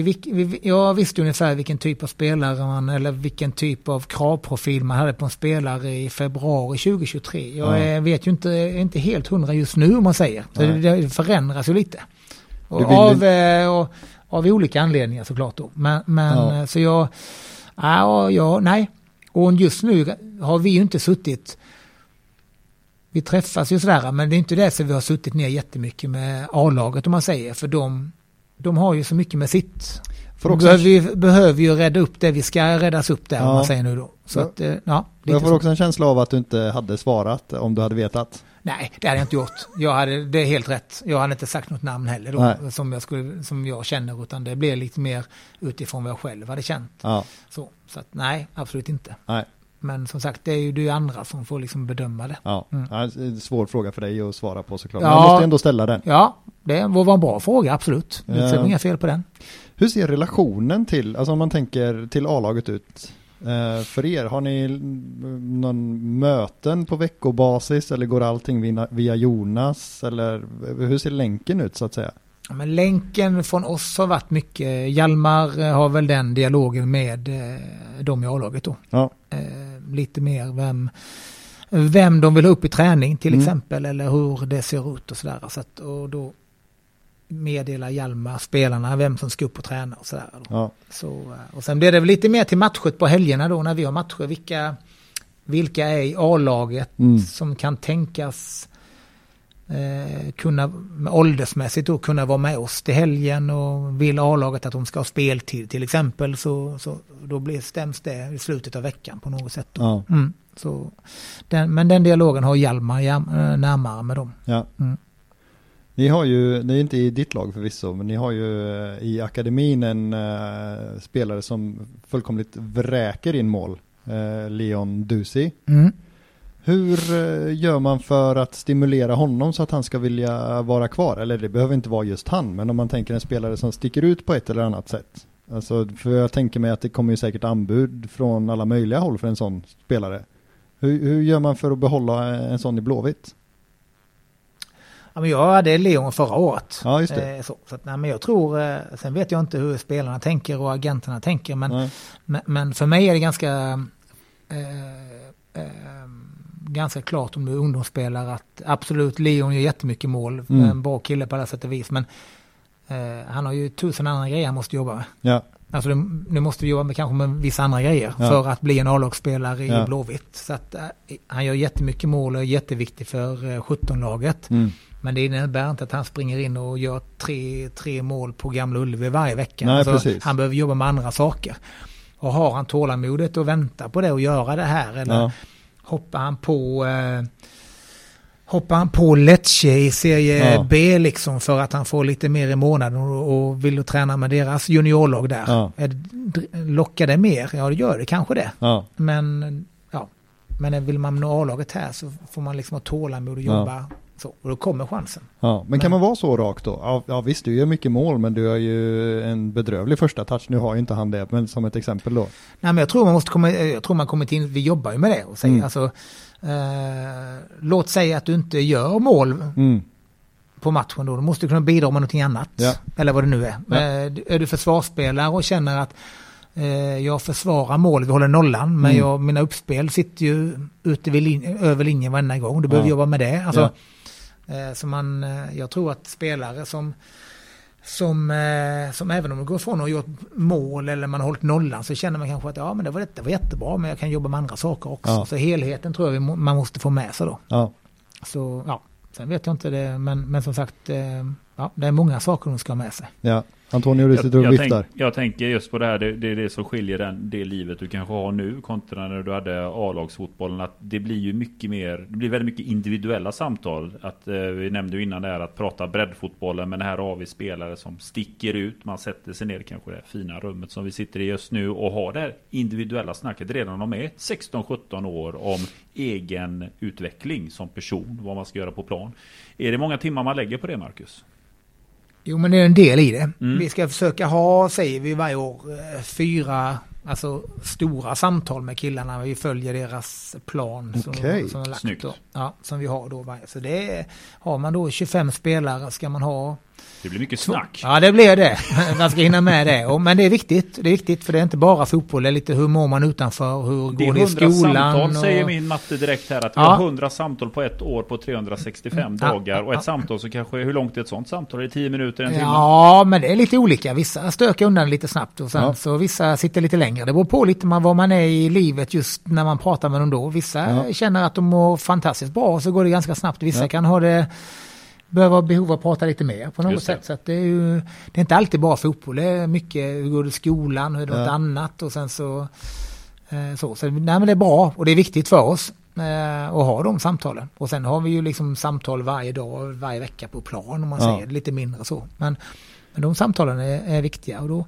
B: vi, vi, jag visste ungefär vilken typ av spelare man, eller vilken typ av kravprofil man hade på en spelare i februari 2023. Jag är, vet ju inte, inte helt hundra just nu om man säger. Så det, det, förändras ju lite. Och av, eh, och, av olika anledningar såklart då. Men, men ja. Eh, så jag, ja, ja, nej. Och just nu har vi ju inte suttit vi träffas ju sådär, men det är inte det så vi har suttit ner jättemycket med A-laget om man säger, för de de har ju så mycket med sitt. De
D: också,
B: behöver, ju, behöver ju rädda upp det vi ska räddas upp där, om
D: Ja.
B: man säger nu då. Så
D: Ja.
B: att, eh, ja.
D: jag får
B: så.
D: också en känsla av att du inte hade svarat om du hade vetat.
B: Nej, det hade jag inte gjort. Jag hade, det är helt rätt. Jag hade inte sagt något namn heller då,
D: Nej.
B: som jag, skulle, som jag känner, utan det blev lite mer utifrån vad jag själv hade känt.
D: Ja,
B: Så, så att, nej, absolut inte.
D: nej,
B: Men som sagt, det är ju det är andra som får liksom bedöma det.
D: ja.
B: Mm.
D: ja det är en svår fråga för dig att svara på såklart.
B: Ja.
D: Men jag måste ändå ställa den.
B: Ja, det var en bra fråga, absolut. Det är inga fel på den.
D: Hur ser relationen till, alltså om man tänker till A-laget ut eh, för er? Har ni någon möten på veckobasis eller går allting via, Jonas? Eller hur ser länken ut så att säga?
B: Ja, men länken från oss har varit mycket, Hjalmar eh, har väl den dialogen med eh, dem i A-laget då.
D: Ja,
B: Eh, lite mer vem, vem de vill ha upp i träning till
D: Mm.
B: exempel eller hur det ser ut och sådär. Så att, och då meddelar Hjalmar spelarna vem som ska upp och träna och sådär.
D: Ja,
B: Så, eh, och sen blir det väl lite mer till matchet på helgerna då när vi har matcher. Vilka, vilka är i A-laget
D: Mm.
B: som kan tänkas eh, kunna åldersmässigt då kunna vara med oss till helgen och vill A-laget att de ska ha speltid till exempel så, så då blir, stäms det i slutet av veckan på något sätt.
D: Ja,
B: Mm, så den, men den dialogen har Hjalmar eh, närmare med dem.
D: ja.
B: Mm.
D: Ni har ju, det är inte i ditt lag förvisso, men ni har ju eh, i akademin en eh, spelare som fullkomligt vräker in mål. Eh, Leon Dusi.
B: Mm.
D: Hur eh, gör man för att stimulera honom så att han ska vilja vara kvar? Eller det behöver inte vara just han, men om man tänker en spelare som sticker ut på ett eller annat sätt. Alltså, för jag tänker mig att det kommer ju säkert anbud från alla möjliga håll för en sån spelare. Hur, hur gör man för att behålla en sån i Blåvitt?
B: Ja, men jag hade Leon förra året.
D: Ja, just det.
B: Eh, så, så att, nej, men jag tror, eh, sen vet jag inte hur spelarna tänker och agenterna tänker, men, men, men för mig är det ganska, eh, eh, ganska klart om du är ungdomsspelare att absolut Leon gör jättemycket mål,
D: Mm.
B: en bra kille på alla sätt och vis, men eh, han har ju tusen andra grejer han måste jobba med.
D: Ja,
B: Alltså du, nu måste du jobba med kanske med vissa andra grejer
D: Ja.
B: för att bli en A-lagsspelare i
D: Ja.
B: Blåvitt. Så att, eh, han gör jättemycket mål och är jätteviktig för eh, 17-laget.
D: mm.
B: Men det innebär inte att han springer in och gör tre, tre mål på Gamla Ullevi varje vecka.
D: Nej,
B: Alltså, han behöver jobba med andra saker. Och har han tålamodet att vänta på det och göra det här eller
D: ja,
B: hoppar han på eh, Hoppar han på Lecce i serie
D: Ja.
B: B liksom för att han får lite mer i månaden och, och vill träna med deras juniorlag där.
D: Ja.
B: Lockar det mer? Ja det gör det kanske det.
D: ja,
B: Men ja, men vill man nå A-laget här så får man liksom ha tålamod och jobba så. Och då kommer chansen.
D: ja. Men kan
B: Men-
D: man vara så rak då? Ja, ja visst, du gör mycket mål, men du har ju en bedrövlig första touch. Nu har ju inte han det, men som ett exempel då.
B: Nej men jag tror man måste komma, jag tror man kommer till, vi jobbar ju med det och säger
D: Mm.
B: alltså eh, Låt säga att du inte gör mål
D: Mm.
B: på matchen då, då måste du kunna bidra med någonting annat.
D: Ja.
B: Eller vad det nu är.
D: Ja.
B: Eh, är du försvarsspelare och känner att eh, jag försvarar mål, vi håller nollan, men
D: Mm.
B: jag, mina uppspel sitter ju ute vid lin- över linjen varenda gång. Du behöver
D: Ja.
B: jobba med det. Alltså,
D: Ja.
B: Eh, så man, eh, jag tror att spelare som som, eh, som även om man går ifrån och gjort mål eller man har hållit nollan så känner man kanske att ja men det var, det var jättebra men jag kan jobba med andra saker också.
D: Ja.
B: Så helheten tror jag man måste få med sig då.
D: Ja,
B: Så ja, sen vet jag inte det men, men som sagt ja, det är många saker de ska ha med sig.
D: ja. Antonio, du
C: Jag,
D: sitter och
C: jag,
D: viftar.
C: tänk, jag tänker just på det här, det, det är det som skiljer den, det livet du kanske har nu kontra när du hade A-lagsfotbollen. Att det blir ju mycket mer, det blir väldigt mycket individuella samtal. Att, eh, vi nämnde ju innan det här att prata breddfotbollen, men här har vi spelare som sticker ut. Man sätter sig ner i kanske det fina rummet som vi sitter i just nu och har det här individuella snacket redan de är 16-17 år om egen utveckling som person, vad man ska göra på plan. Är det många timmar man lägger på det, Marcus?
B: Jo men det är en del i det.
C: Mm.
B: Vi ska försöka ha, säger vi varje år, eh, fyra alltså, stora samtal med killarna. Vi följer deras plan som,
D: Okej,
B: som, är lagt
C: snyggt.
B: då. Ja, som vi har då. Så det är, har man då 25 spelare ska man ha
C: Det blir mycket snack.
B: Ja, det blir det. <laughs> Man ska hinna med det. Men det är viktigt. Det är viktigt för det är inte bara fotboll. Det är lite hur mår man utanför, hur
C: Det är
B: går det i
C: 100
B: skolan.
C: samtal
B: och...
C: säger min matte direkt här att vi
B: Ja.
C: har 100 samtal på ett år på 365
B: Mm. Ja,
C: dagar och
B: ja,
C: ett samtal så kanske, hur långt är ett sånt samtal? Är det 10 minuter, en timme?
B: Ja, men det är lite olika. Vissa stökar undan lite snabbt och sen
D: Ja.
B: så vissa sitter lite längre. Det beror på lite vad man är i livet just när man pratar med dem då. Vissa
D: Ja.
B: känner att de mår fantastiskt bra och så går det ganska snabbt. Vissa
D: Ja.
B: kan ha det behöver ha behov av att prata lite mer på något sätt. Så det är ju, det är inte alltid bara fotboll, det är mycket hur går det i skolan, hur är det ja. något annat och sen så eh, så, så nej, det är bra och det är viktigt för oss eh, att ha de samtalen. Och sen har vi ju liksom samtal varje dag, varje vecka på plan om man ja. säger lite mindre så. Men, men de samtalen är, är viktiga och då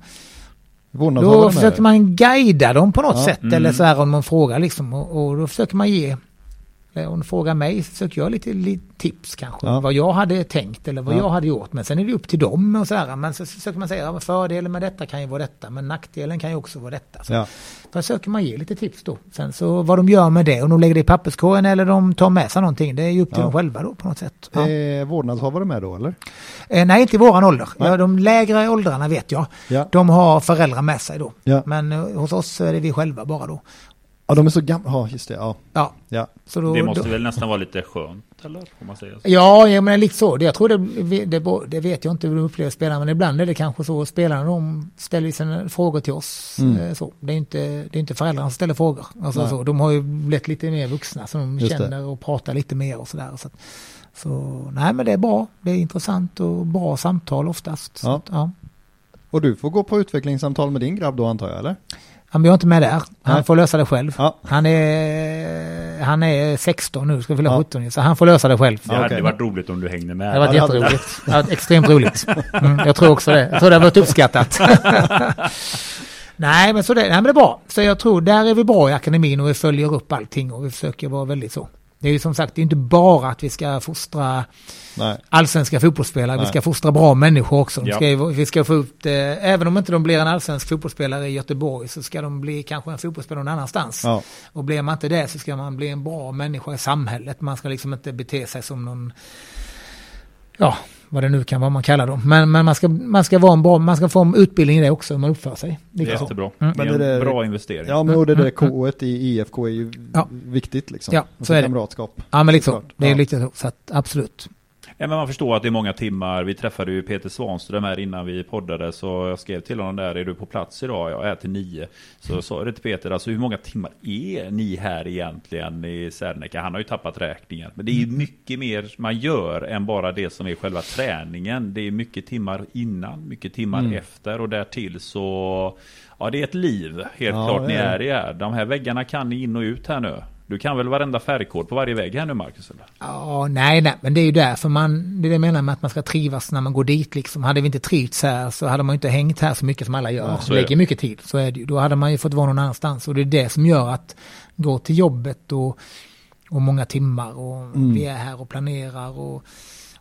B: då försöker man guida dem på något ja. sätt mm. eller så här om man frågar liksom och, och, då försöker man ge hon frågar mig så söker jag lite, lite tips kanske. Ja. Vad jag hade tänkt eller vad ja. jag hade gjort. Men sen är det upp till dem och sådär. Men så försöker man säga att fördelen med detta kan ju vara detta. Men nackdelen kan ju också vara detta. Så ja. försöker man ge lite tips då. Sen så vad de gör med det. Om de lägger det i papperskorgen eller de tar med sig någonting. Det är ju upp till dem själva då på något sätt.
A: Ja. Eh, vårdnadshavare med då eller?
B: Eh, nej, inte i våran ålder. Ja, de lägre åldrarna vet jag. Ja. De har föräldrar med sig då. Men eh, hos oss är det vi själva bara då.
A: Ja, de är så gamla. Ja, just det. Ja.
B: ja.
C: ja. Så då, det måste då... väl nästan vara lite skönt, eller? Får man säga så?
B: Ja, jag menar lite så. Jag tror det, det, det vet jag inte hur de upplever spelarna, men ibland är det kanske så. Spelarna de ställer sina frågor till oss. Mm. Eh, så. Det, är inte, det är inte föräldrarna som ställer frågor. Alltså, så. De har ju blivit lite mer vuxna, så de just känner det. och pratar lite mer och sådär. Så, så nej, men det är bra. Det är intressant och bra samtal oftast. Ja. Ja.
A: Och du får gå på utvecklingssamtal med din grabb då antar jag, eller?
B: Han blir inte med där. Han Nej. får lösa det själv. Ja. Han, är, han är 16 nu, ska fylla ja. 17 så han får lösa det själv.
C: Det hade okay. varit roligt om du hängde med.
B: Det hade varit jätteroligt. Det hade varit extremt roligt. <laughs> Mm, jag tror också det. Jag tror det har varit uppskattat. <laughs> Nej men, så det, nej men det är bra. Så jag tror där är vi bra i akademin och vi följer upp allting och vi försöker vara väldigt så. Det är ju som sagt det är inte bara att vi ska fostra Nej. allsvenska fotbollsspelare, Nej. vi ska fostra bra människor också. Ja. Ska, vi ska få ut, det, även om inte de blir en allsvensk fotbollsspelare i Göteborg så ska de bli kanske en fotbollsspelare någon annanstans. Ja. Och blir man inte det så ska man bli en bra människa i samhället. Man ska liksom inte bete sig som någon ja, vad det nu kan vara man kallar dem. Men, men man, ska, man, ska vara en bra, man ska få en utbildning i det också om man uppför sig.
C: Det är jättebra. Mm. Det är en bra investering.
A: Ja, men och det där mm. K i IFK är ju ja. viktigt liksom.
B: Ja, så är det.
A: Kamratskap.
B: Ja, men så. Det är lite så, så att absolut.
C: Men man förstår att det är många timmar. Vi träffade ju Peter Svanström här innan vi poddade. Så jag skrev till honom där, är du på plats idag? Jag är till nio. Så sa det till Peter, alltså hur många timmar är ni här egentligen i Serneke? Han har ju tappat räkningen. Men det är mm. mycket mer man gör än bara det som är själva träningen. Det är mycket timmar innan, mycket timmar mm. efter och därtill så Ja det är ett liv helt ja, klart ni är i här. De här väggarna kan ni in och ut här nu. Du kan väl varenda färgkod på varje vägg här nu Marcus? Eller?
B: Ja, nej, nej, men det är ju därför man, det är det jag menar med att man ska trivas när man går dit liksom. Hade vi inte trivts här så hade man inte hängt här så mycket som alla gör. Ja, lägger mycket tid, så är det ju. Då hade man ju fått vara någon annanstans och det är det som gör att gå till jobbet och, och många timmar och mm. vi är här och planerar och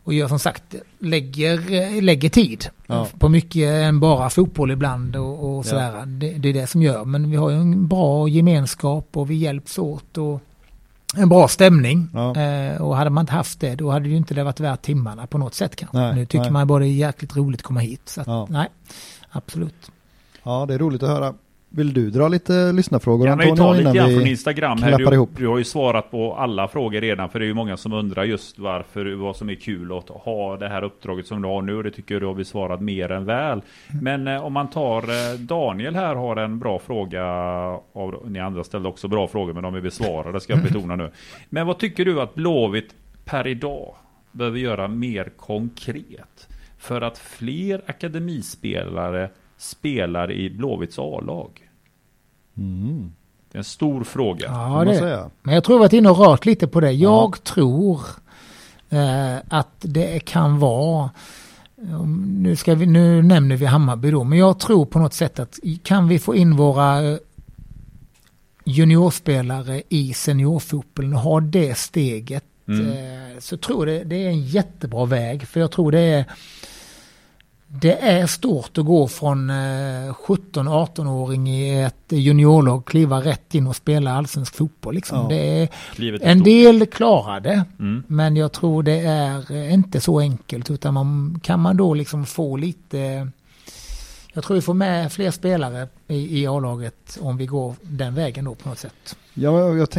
B: och gör som sagt, lägger, lägger tid ja. på mycket än bara fotboll ibland och, och sådär. Ja. Det, det, är det som gör. Men vi har ju en bra gemenskap och vi hjälps åt och en bra stämning. Ja. Eh, och hade man inte haft det då hade det ju inte det varit värt timmarna på något sätt kanske. Nej, nu tycker nej. man bara det är jäkligt roligt att komma hit. Så att, nej, absolut.
A: Ja, det är roligt att höra. Vill du dra lite lyssnarfrågor
C: Antonio? Kan vi ta lite grann från Instagram här. Du, du har ju svarat på alla frågor redan för det är ju många som undrar just varför, vad som är kul att ha det här uppdraget som du har nu det tycker jag du har besvarat mer än väl. Men eh, om man tar eh, Daniel här har en bra fråga. Av, ni andra ställde också bra frågor men de är besvarade ska jag betona nu. Men vad tycker du att Blåvitt per idag behöver göra mer konkret för att fler akademispelare spelar i Blåvitts A-lag? Mm. Det är en stor fråga.
B: Ja, det. Säga. Men jag tror att vi har varit inne och rört lite på det. Jag ja. tror eh, att det kan vara nu, ska vi, nu nämner vi Hammarby då, men jag tror på något sätt att kan vi få in våra eh, juniorspelare i seniorfotbollen och ha det steget mm. eh, så tror jag det, det är en jättebra väg. För jag tror det är det är stort att gå från 17-18-åring eh, i ett juniorlag, kliva rätt in och spela allsvensk fotboll. Liksom. Ja. Det är, en del klarar det, mm. men jag tror det är eh, inte så enkelt. Utan man, kan man då liksom få lite... Jag tror vi får med fler spelare i, i A-laget om vi går den vägen då på något sätt.
A: Ja, jag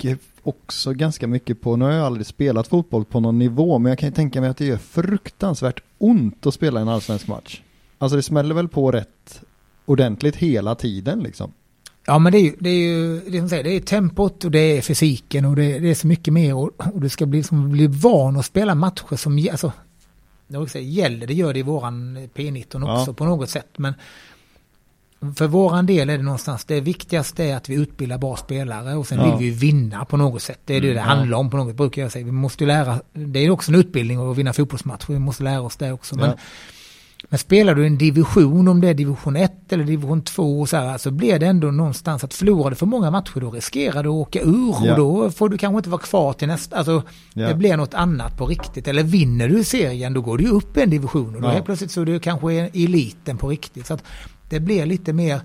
A: tänker också ganska mycket på, nu har jag aldrig spelat fotboll på någon nivå, men jag kan ju tänka mig att det gör fruktansvärt ont att spela en allsvensk match. Alltså det smäller väl på rätt ordentligt hela tiden liksom.
B: Ja men det är ju, det är ju det, som säger, det är tempot och det är fysiken och det, det är så mycket mer och, och du ska bli, som bli van att spela matcher som, alltså det gäller, det gör det i våran P19 också ja. på något sätt. Men för våran del är det någonstans, det viktigaste är att vi utbildar bra spelare och sen ja. vill vi vinna på något sätt. Det är det mm, det handlar om på något sätt, brukar jag säga. Vi måste lära, det är också en utbildning att vinna fotbollsmatcher, vi måste lära oss det också. Men, ja. men spelar du en division, om det är division 1 eller division 2 så, här, så blir det ändå någonstans att förlorar du för många matcher då riskerar du att åka ur ja. och då får du kanske inte vara kvar till nästa, alltså det blir något annat på riktigt. Eller vinner du serien då går du upp en division och då ja. helt plötsligt så är du kanske i eliten på riktigt. Så att det blir lite mer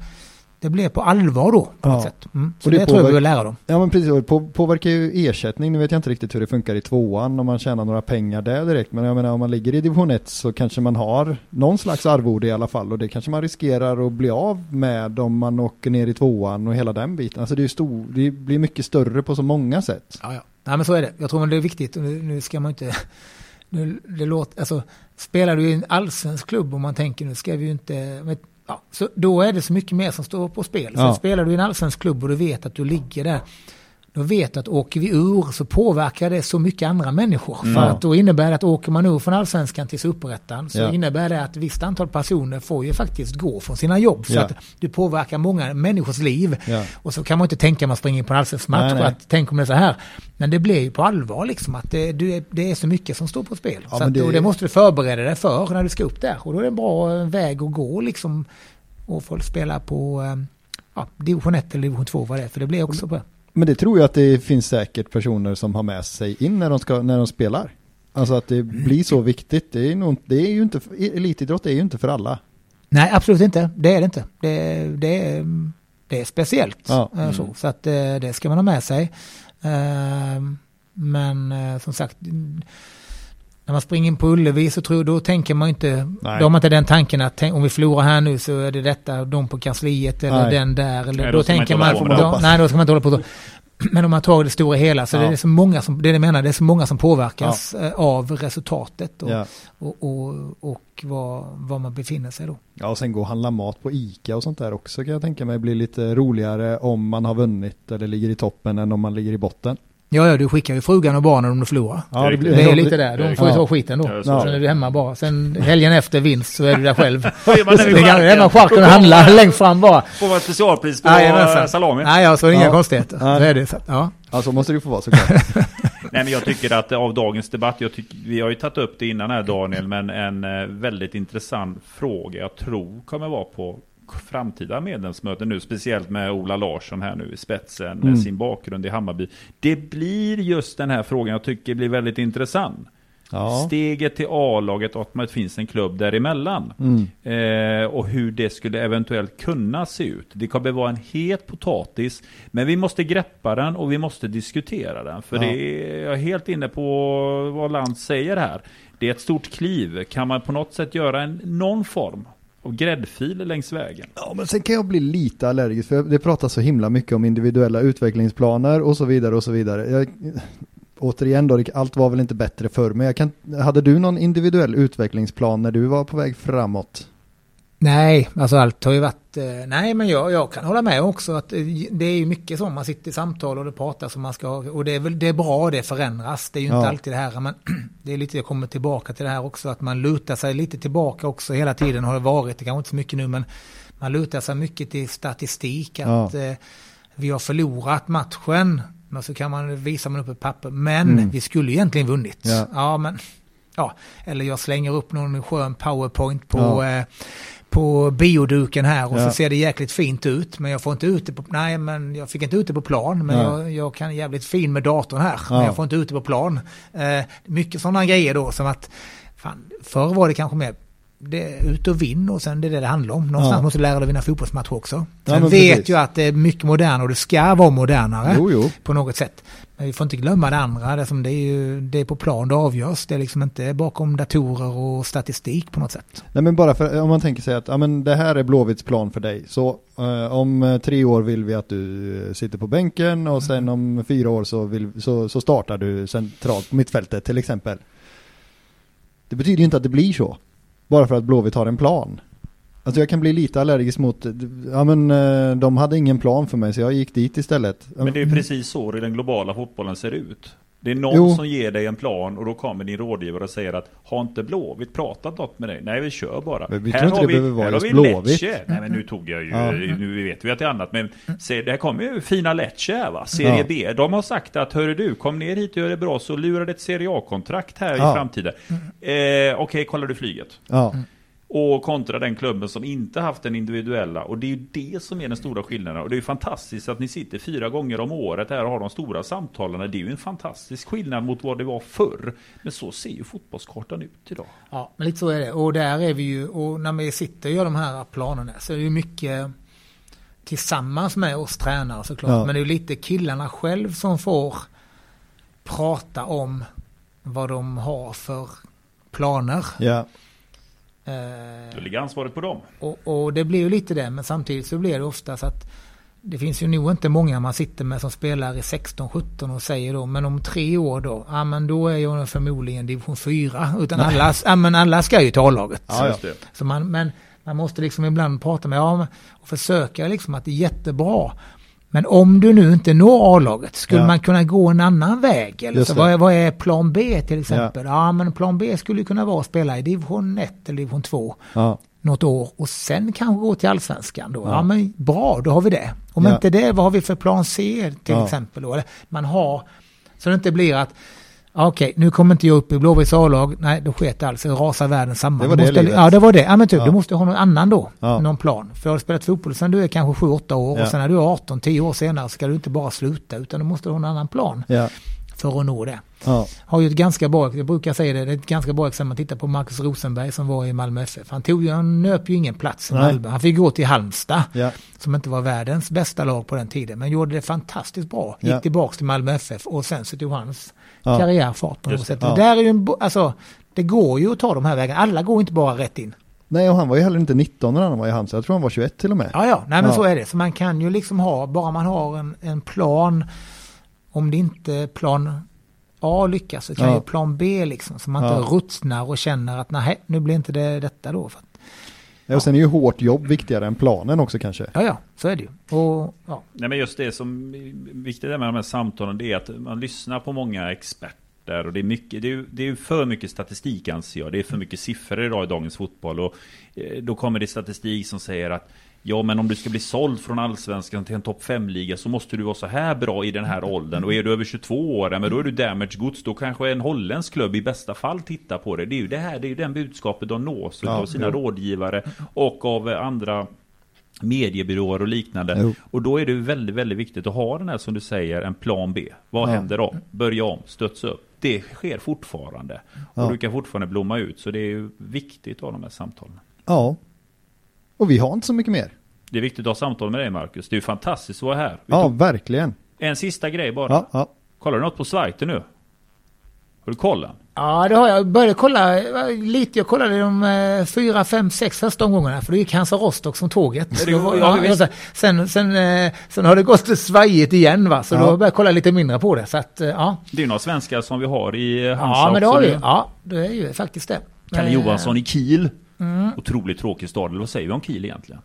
B: det blir på allvar då på något sätt. Mm. Så och det, det tror jag vi vill lära dem.
D: Ja men precis, och på, påverkar ju ersättning. Nu vet jag inte riktigt hur det funkar i tvåan om man tjänar några pengar där direkt. Men jag menar om man ligger i division 1 så kanske man har någon slags arvode i alla fall. Och det kanske man riskerar att bli av med om man åker ner i tvåan och hela den biten. Alltså det, är stor, det blir mycket större på så många sätt.
B: Ja, ja. Nej men så är det. Jag tror att det är viktigt. Nu, nu ska man inte nu, det låter, alltså, spelar du i en allsvensk klubb och man tänker nu ska vi ju inte, Ja, så då är det så mycket mer som står på spel. Så ja. spelar du i en allsvensk klubb och du vet att du ligger där då vet du att åker vi ur så påverkar det så mycket andra människor. För att då innebär det att åker man ur från allsvenskan till superettan så ja. innebär det att ett visst antal personer får ju faktiskt gå från sina jobb. Så ja. att du påverkar många människors liv. Ja. Och så kan man inte tänka man springer in på en allsvensk match och att tänk om det är så här. Men det blir ju på allvar liksom att det, det är så mycket som står på spel. så att, det... Och det måste du förbereda dig för när du ska upp där. Och då är det en bra väg att gå liksom. Och folk spelar på eh, ja, division 1 eller division 2 vad det är. För det blir också bra.
D: Men det tror jag att det finns säkert personer som har med sig in när de, ska, när de spelar. Alltså att det blir så viktigt. Det är, nog, det är ju inte, elitidrott är ju inte för alla.
B: Nej, absolut inte. Det är det inte. Det, det, är, det är speciellt. Ja. Eh, så, mm. så att eh, det ska man ha med sig. Eh, men som sagt, när man springer in på Ullevi så tror, då tänker man inte, Nej. då har man inte den tanken att tänk, om vi förlorar här nu så är det detta, de på kansliet eller nej. den där. Eller, nej, då, då tänker man, då, nej då ska man inte hålla på så. <clears throat> Men om man tar det stora hela så ja. det är så många som, det jag menar, det är så många som påverkas ja. Eh, av resultatet och, ja. och, och, och var, var, man befinner sig då.
D: Ja, och sen gå och handla mat på ICA och sånt där också kan jag tänka mig blir lite roligare om man har vunnit eller ligger i toppen än om man ligger i botten.
B: Ja, ja, du skickar ju frugan och barnen om du förlorar. Ja, det, blir, det är lite där. De får ju ta skiten då. Ja. Sen är du hemma bara. Sen helgen efter vinst så är du där själv. <laughs> Nu i hemma charken och handla längst fram bara.
C: Får man ett specialpris på ja, salami?
B: Nej, ja, så är det inga konstigheter. Så är det. Så, ja.
D: ja, så måste det få vara såklart. <laughs>
C: Nej, men jag tycker att av dagens debatt, jag tycker, vi har ju tagit upp det innan här Daniel, men en eh, väldigt intressant fråga jag tror kommer vara på framtida medlemsmöten nu, speciellt med Ola Larsson här nu i spetsen, med mm. sin bakgrund i Hammarby. Det blir just den här frågan jag tycker blir väldigt intressant. Ja. Steget till A-laget och att det finns en klubb däremellan. Mm. Eh, och hur det skulle eventuellt kunna se ut. Det kommer vara en het potatis. Men vi måste greppa den och vi måste diskutera den. För ja. det är, jag är helt inne på vad Lantz säger här. Det är ett stort kliv. Kan man på något sätt göra en, någon form och gräddfil längs vägen.
D: Ja, men sen kan jag bli lite allergisk för det pratas så himla mycket om individuella utvecklingsplaner och så vidare och så vidare. Jag, återigen då, allt var väl inte bättre förr, men jag kan, hade du någon individuell utvecklingsplan när du var på väg framåt?
B: Nej, alltså allt har ju varit, eh, nej men jag, jag kan hålla med också att eh, det är ju mycket så, man sitter i samtal och det pratas som man ska, och det är väl, det är bra, det förändras, det är ju inte alltid det här, men <clears throat> det är lite, jag kommer tillbaka till det här också, att man lutar sig lite tillbaka också hela tiden har det varit, det kanske inte så mycket nu, men man lutar sig mycket till statistik, att ja. eh, vi har förlorat matchen, men så kan man visa man upp ett papper, men mm. vi skulle egentligen vunnit. Ja. ja, men ja, eller jag slänger upp någon skön powerpoint på ja. eh, på bioduken här och ja. så ser det jäkligt fint ut. Men jag får inte ut det på, nej men jag fick inte ut det på plan. Men jag, jag, kan jävligt fin med datorn här. Men jag får inte ut det på plan. Eh, mycket sådana grejer då som att, fan, förr var det kanske mer det, ut och vinn och sen det är det det handlar om. Någonstans ja. måste du lära dig att vinna fotbollsmatcher också. Sen ja, vet precis. ju att det är mycket modernare och det ska vara modernare jo, jo. på något sätt. Men vi får inte glömma det andra, det, som det, är ju, det är på plan det avgörs. Det är liksom inte bakom datorer och statistik på något sätt.
D: Nej men bara för om man tänker sig att ja, men det här är Blåvitts plan för dig. Så eh, om eh, tre år vill vi att du eh, sitter på bänken och sen om fyra år så, vill, så, så startar du centralt på mittfältet till exempel. Det betyder ju inte att det blir så. Bara för att Blåvitt har en plan. Alltså jag kan bli lite allergisk mot, ja men eh, de hade ingen plan för mig så jag gick dit istället.
C: Men det är ju precis så den globala fotbollen ser ut. Det är någon
A: Jo.
C: som ger dig en plan och då kommer din rådgivare och säger att har inte Blåvitt pratat något med dig? Nej, vi kör bara.
A: Men vi tror inte det behöver vara
C: här
A: just
C: vi
A: Blåvitt.
C: Nej, men nu tog jag ju,
A: Ja.
C: nu vet vi att det är annat. Men se, det här kommer ju fina Lecce här va, Serie
A: Ja.
C: B. De har sagt att hörru du, kom ner hit och gör det bra så lurar det ett Serie A-kontrakt här
A: Ja.
C: i framtiden. Eh, Okej, kollar du flyget?
A: Ja.
C: Och kontra den klubben som inte haft den individuella. Och det är ju det som är den stora skillnaden. Och det är ju fantastiskt att ni sitter fyra gånger om året här och har de stora samtalen. Det är ju en fantastisk skillnad mot vad det var förr. Men så ser ju fotbollskartan ut idag.
B: Ja, men lite så är det. Och där är vi ju, och när vi sitter och gör de här planerna så är det ju mycket tillsammans med oss tränare såklart.
A: Ja.
B: Men det är ju lite killarna själv som får prata om vad de har för planer.
A: Ja.
C: Då
B: Eh,
C: ligger ansvaret på dem.
B: och, och det blir ju lite det, men samtidigt så blir det oftast att det finns ju nog inte många man sitter med som spelar i 16-17 och säger då, men om tre år då, ja men då är jag förmodligen division 4. Utan alla, ja, men alla ska ju till A-laget.
A: Ja, ja.
B: Så man, men man måste liksom ibland prata med, ja, och försöka liksom att det är jättebra. Men om du nu inte når A-laget, skulle
A: Ja.
B: man kunna gå en annan väg? Eller så, vad, är, vad är plan B till exempel? Ja. men plan B skulle kunna vara att spela i division 1 eller division 2
A: Ja.
B: något år och sen kanske gå till allsvenskan då. Ja,
A: Ja.
B: men bra, då har vi det. Om
A: Ja.
B: inte det, vad har vi för plan C till
A: Ja.
B: exempel då? Man har, så det inte blir att ja, Okej, nu kommer inte jag upp i Blåvitts A-lag. Nej, då sker det alltså. Rasar världen samman.
A: Det var
B: Du
A: det
B: måste. Ja, det var det. Ja, men typ,
A: Ja.
B: du måste ha någon annan då.
A: Ja.
B: Någon plan. För har spelat fotboll sen du är kanske 7-8 år
A: Ja.
B: och sen när du är 18-10 år senare ska du inte bara sluta utan du måste ha en annan plan för att nå det.
A: Ja.
B: Har ju ett ganska bra, jag brukar säga det, det är ett ganska bra exempel. Man tittar på Marcus Rosenberg som var i Malmö FF. Han tog han nöp ju ingen plats i
A: Nej.
B: Malmö. Han fick gå till Halmstad
A: Ja.
B: som inte var världens bästa lag på den tiden, men gjorde det fantastiskt bra. Gick
A: Ja.
B: tillbaks till Malmö FF och sen så tog hans
A: Ja.
B: karriär fart på något sätt.
A: Ja.
B: Där är ju en, alltså, det går ju att ta de här vägarna. Alla går inte bara rätt in.
A: Nej, och han var ju heller inte 19 när han var i Halmstad. Jag tror han var 21 till och med.
B: Ja, ja, nej men
A: Ja.
B: så är det. Så man kan ju liksom ha, bara man har en, en plan, om det inte plan A lyckas så kan
A: Ja.
B: ju plan B liksom, så man inte
A: Ja.
B: ruttnar och känner att nej, nu blir inte det detta då. För att,
A: Ja, och sen är ju hårt jobb viktigare än planen också kanske.
B: ja, ja, så är det ju. Och, ja.
C: Nej men just det som är viktigt med de här samtalen det är att man lyssnar på många experter och det är mycket, det är, ju- det är för mycket statistik anser jag. Det är för mycket siffror idag i dagens fotboll och eh, då kommer det statistik som säger att Ja men om du ska bli såld från allsvenskan till en topp 5-liga så måste du vara så här bra i den här åldern och är du över 22 år, ja, men då är du damage goods. Då kanske en holländsk klubb i bästa fall tittar på det. Det är ju det här, det är ju den budskapet de nås
A: Ja,
C: av sina
A: jo.
C: rådgivare och av eh, andra mediebyråer och liknande.
A: Jo.
C: Och då är det väldigt, väldigt viktigt att ha den här som du säger, en plan B. Vad
A: Ja.
C: händer då? Börja om, studsa upp. Det sker fortfarande.
A: Ja.
C: Och du kan fortfarande blomma ut. Så det är ju viktigt att ha de här samtalen.
A: Ja. Och vi har inte så mycket mer.
C: Det är viktigt att ha samtal med dig Marcus. Det är ju fantastiskt att vara här. Vi
A: Ja, verkligen.
C: En sista grej bara.
A: Ja, ja.
C: Kollar du något på Zweite nu? Har du kollat?
B: ja, det har jag. Jag började kolla lite. Jag kollade de eh, fyra, fem, sex första omgångarna. För det gick Hansa Rostock som tåget.
C: Det
B: då var- <laughs>
C: ja,
B: ja, sen, sen, eh, sen har det gått svajigt igen va. Så
A: Ja.
B: då började jag kolla lite mindre på det. Så att, eh, ja.
C: Det är ju några svenskar som vi har i Hansa
B: Ja, men det har vi. Ja, det är ju faktiskt det.
C: Kalle Johansson i Kiel.
B: Mm.
C: Otroligt tråkig stad. Eller vad säger vi om Kiel egentligen?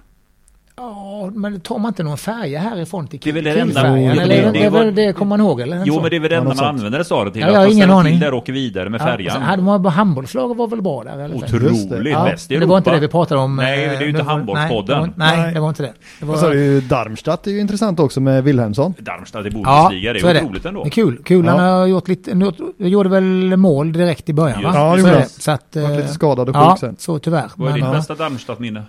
B: Ja, men tar man inte någon färja härifrån till
C: Det är väl det enda-
A: det-
B: är det,
C: det
B: det, det kommer man ihåg? Eller?
C: Jo,
B: Så.
C: men det är väl det enda
A: något
C: man använder det till.
B: Ja,
C: att
B: jag har ingen aning.
C: till där och åker vidare med färjan.
B: sen hade man bara handbollslaget var väl bra där? Eller?
C: Otroligt
A: det.
B: Ja,
C: bäst i
B: men det var inte
C: Europa.
B: det vi pratade om.
C: Nej,
B: eh,
C: det är ju inte
B: nu var-
C: handbollspodden.
B: Nej, det var, nej,
A: Nej.
B: det var inte det. det var,
A: Och så är det ju Darmstadt är ju intressant också med Wilhelmsson.
C: Darmstadt i
B: ja,
C: Bundesliga, det är otroligt ändå.
B: Det är kul. kul. Han
A: Ja.
B: har gjort lite, gjorde väl mål direkt i början va?
C: det.
A: Ja,
B: Så
A: gjorde
B: är
A: han.
B: det. Så att,
A: Varit
B: eh,
A: lite skadad och sjuk sen.
B: så tyvärr.
C: Vad är ditt bästa Darmstadt-minne?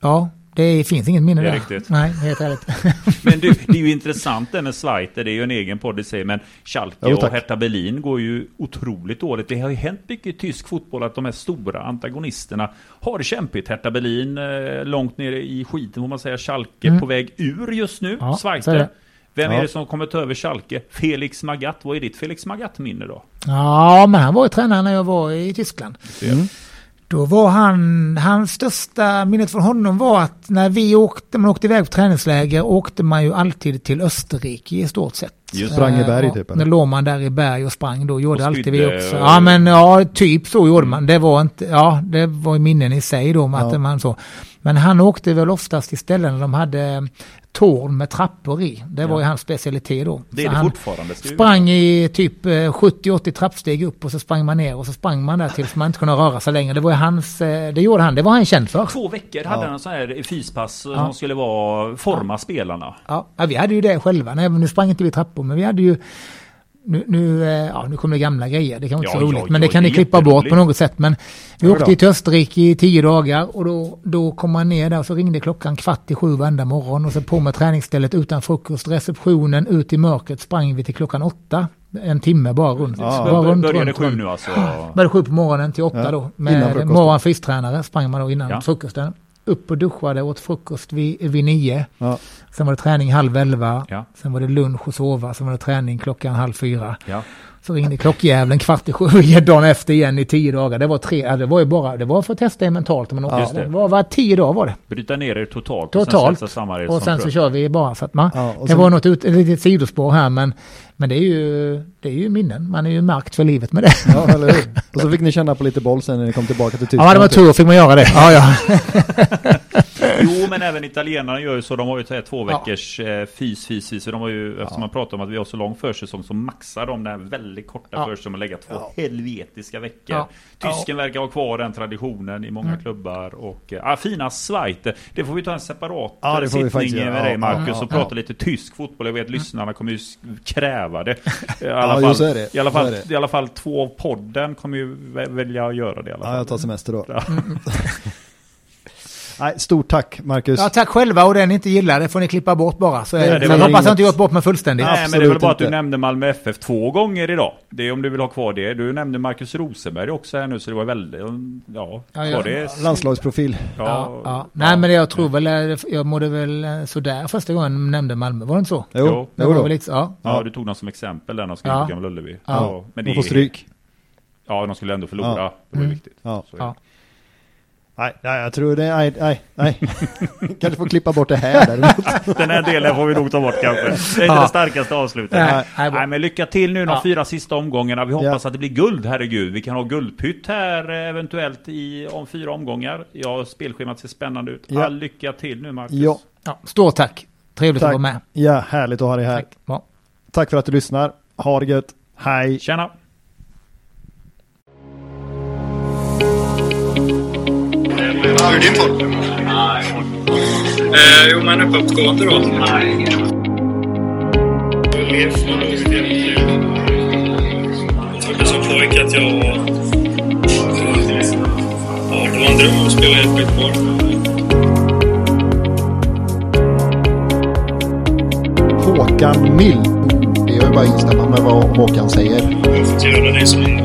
B: ja, det finns inget minne
C: Det är
B: där.
C: riktigt.
B: Nej, helt ärligt. <laughs>
C: Men du, det är ju intressant det med Zweite, det är ju en egen podd i sig, men Schalke
A: Jo,
C: och. Hertha Berlin går ju otroligt dåligt. Det har ju hänt mycket i tysk fotboll att de här stora antagonisterna har det kämpigt. Hertha Berlin eh, långt nere i skiten får man säga, Schalke
B: Mm.
C: på väg ur just nu,
B: Ja, är det.
C: Vem är
A: Ja.
C: det som kommer ta över Schalke? Felix Magath, vad är ditt Felix Magath-minne då?
B: Ja, men han var ju tränare när jag var i Tyskland.
A: Mm.
B: Då var han, hans största minnet från honom var att när vi åkte, man åkte iväg på träningsläger åkte man ju alltid till Österrike i stort sett.
A: Just sprang i berg typ?
B: Eller? Då låg man där i berg och sprang då, gjorde alltid vi också. Ja men ja, typ så gjorde man. Det var inte, ja det var minnen i sig då med ja. att man så. Men han åkte väl oftast till ställen där de hade torn med trappor i. Det var ja. ju hans specialitet då.
C: Det är så det fortfarande.
B: Sprang i typ 70-80 eh, trappsteg upp och så sprang man ner och så sprang man där tills man inte kunde röra sig längre. Det var ju hans, eh, det gjorde han, det var han känd för.
C: Två veckor hade ja. han sån här fyspass ja. som skulle vara, forma spelarna.
B: Ja. ja, vi hade ju det själva. Nej, nu sprang inte vi trappor men vi hade ju nu, nu, eh, ja, nu kommer det gamla grejer, det kan vara inte ja, så roligt, ja, men det kan ni klippa bort på något sätt. Men vi åkte till Österrike i tio dagar och då, då kom man ner där och så ringde klockan kvart i sju varenda morgon och så på med träningsstället utan frukost, receptionen, ut i mörkret sprang vi till klockan åtta. En timme bara runt. Ja,
C: bara runt, började runt, sju nu alltså?
B: Började sju på morgonen till åtta då. Med morgon fystränare sprang man då innan frukosten upp och duschade, åt frukost vid, vid nio. Ja. Sen var det träning halv elva. Ja. Sen var det lunch och sova. Sen var det träning klockan halv fyra. Ja. Så ringde klockjäveln kvart i sju dagen efter igen i tio dagar. Det var tre, det var ju bara, det var för att testa mentalt om man ja, det. var, var tio dagar var det.
C: Bryta ner er totalt.
B: Totalt. Och sen, och sen så kör vi bara så att man, ja, det sen, var något ut, ett litet sidospår här men, men det är ju, det är ju minnen. Man är ju märkt för livet med det.
A: Ja, eller hur? Och så fick ni känna på lite boll sen när ni kom tillbaka till Tyskland.
B: Ja, det var tur fick man göra det. Ja, ja. <laughs> <laughs>
C: jo, men även italienarna gör ju så. De har ju två veckors ja. Eh, fys, fys, fys. De har ju, eftersom man pratar om att vi har så lång försäsong så maxar de den väldigt korta ja. försäsongen och lägga två ja. helvetiska veckor. Ja. Tysken verkar ha kvar den traditionen i många mm. klubbar. Och äh, fina Zweite. Det får vi ta en separat ja, det sittning med dig Marcus och prata lite tysk fotboll. Jag vet lyssnarna kommer ju kräva <laughs> det. I alla, fall, jo, det. I, alla fall, i alla fall två av podden kommer ju välja att göra det. I alla fall.
A: Ja, jag tar semester då. <laughs> Nej, stort tack Marcus.
B: Ja, tack själva och den inte gillar det får ni klippa bort bara. Så, Nej, jag hoppas jag inte gjort bort mig fullständigt.
C: Nej, men det är väl bara att du nämnde Malmö FF två gånger idag. Det är om du vill ha kvar det. Du nämnde Marcus Rosenberg också här nu så det var väldigt, ja, ja, ja.
A: det. Landslagsprofil.
B: Ja, ja, ja. Nej men jag tror väl, jag mådde väl sådär första gången jag nämnde Malmö, var det inte så?
C: Jo, jo.
B: Det var väl lite, ja.
C: ja. du tog den som exempel där när de skulle ja. Gamla Ullevi.
A: Ja. Men det de får stryk.
C: Ja, de skulle ändå förlora. Det var mm. viktigt.
A: Ja. Nej, nej, jag tror det, nej, nej, nej. <laughs> kanske får klippa bort det här däremot. <laughs>
C: Den här delen får vi nog ta bort kanske. Det är inte ja. det starkaste avslutet. Nej, nej, nej, men lycka till nu de ja. fyra sista omgångarna. Vi hoppas ja. att det blir guld, herregud. Vi kan ha guldpytt här eventuellt i om fyra omgångar. Ja, spelschemat ser spännande ut. Ja. All lycka till nu, Marcus.
B: Ja. ja stort tack. Trevligt tack. att vara med.
A: Ja, härligt att ha dig här. Tack. Ja. tack för att du lyssnar. Ha det gött. Hej.
C: Tjena.
E: Hur är din form? Eh, jo, men uppåtgående då. Jag trodde som pojke att jag var... Ja, det var en dröm att spela i ett skitboll.
A: Håkan Mill. Det är ju bara att instämma med vad Håkan säger.
E: Jag har fått göra det som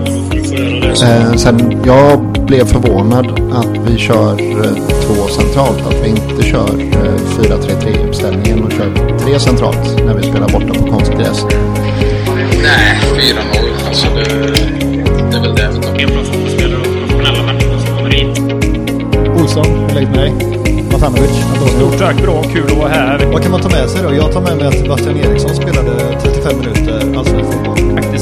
A: Eh, sen jag blev förvånad att vi kör eh, två centralt. Att vi inte kör eh, 4-3-3 uppställningen och kör tre centralt när vi spelar borta på konstgräs.
E: Nej, 4-0. Alltså det, det är väl det vi tar. En bra fotbollsspelare och professionella människor som kommer hit.
A: Olsson, hur läget med dig? Matanovic,
C: Stort tack, bra, kul att vara här.
A: Vad kan man ta med sig då? Jag tar med mig att Sebastian Eriksson spelade 35 minuter allsvensk fotboll.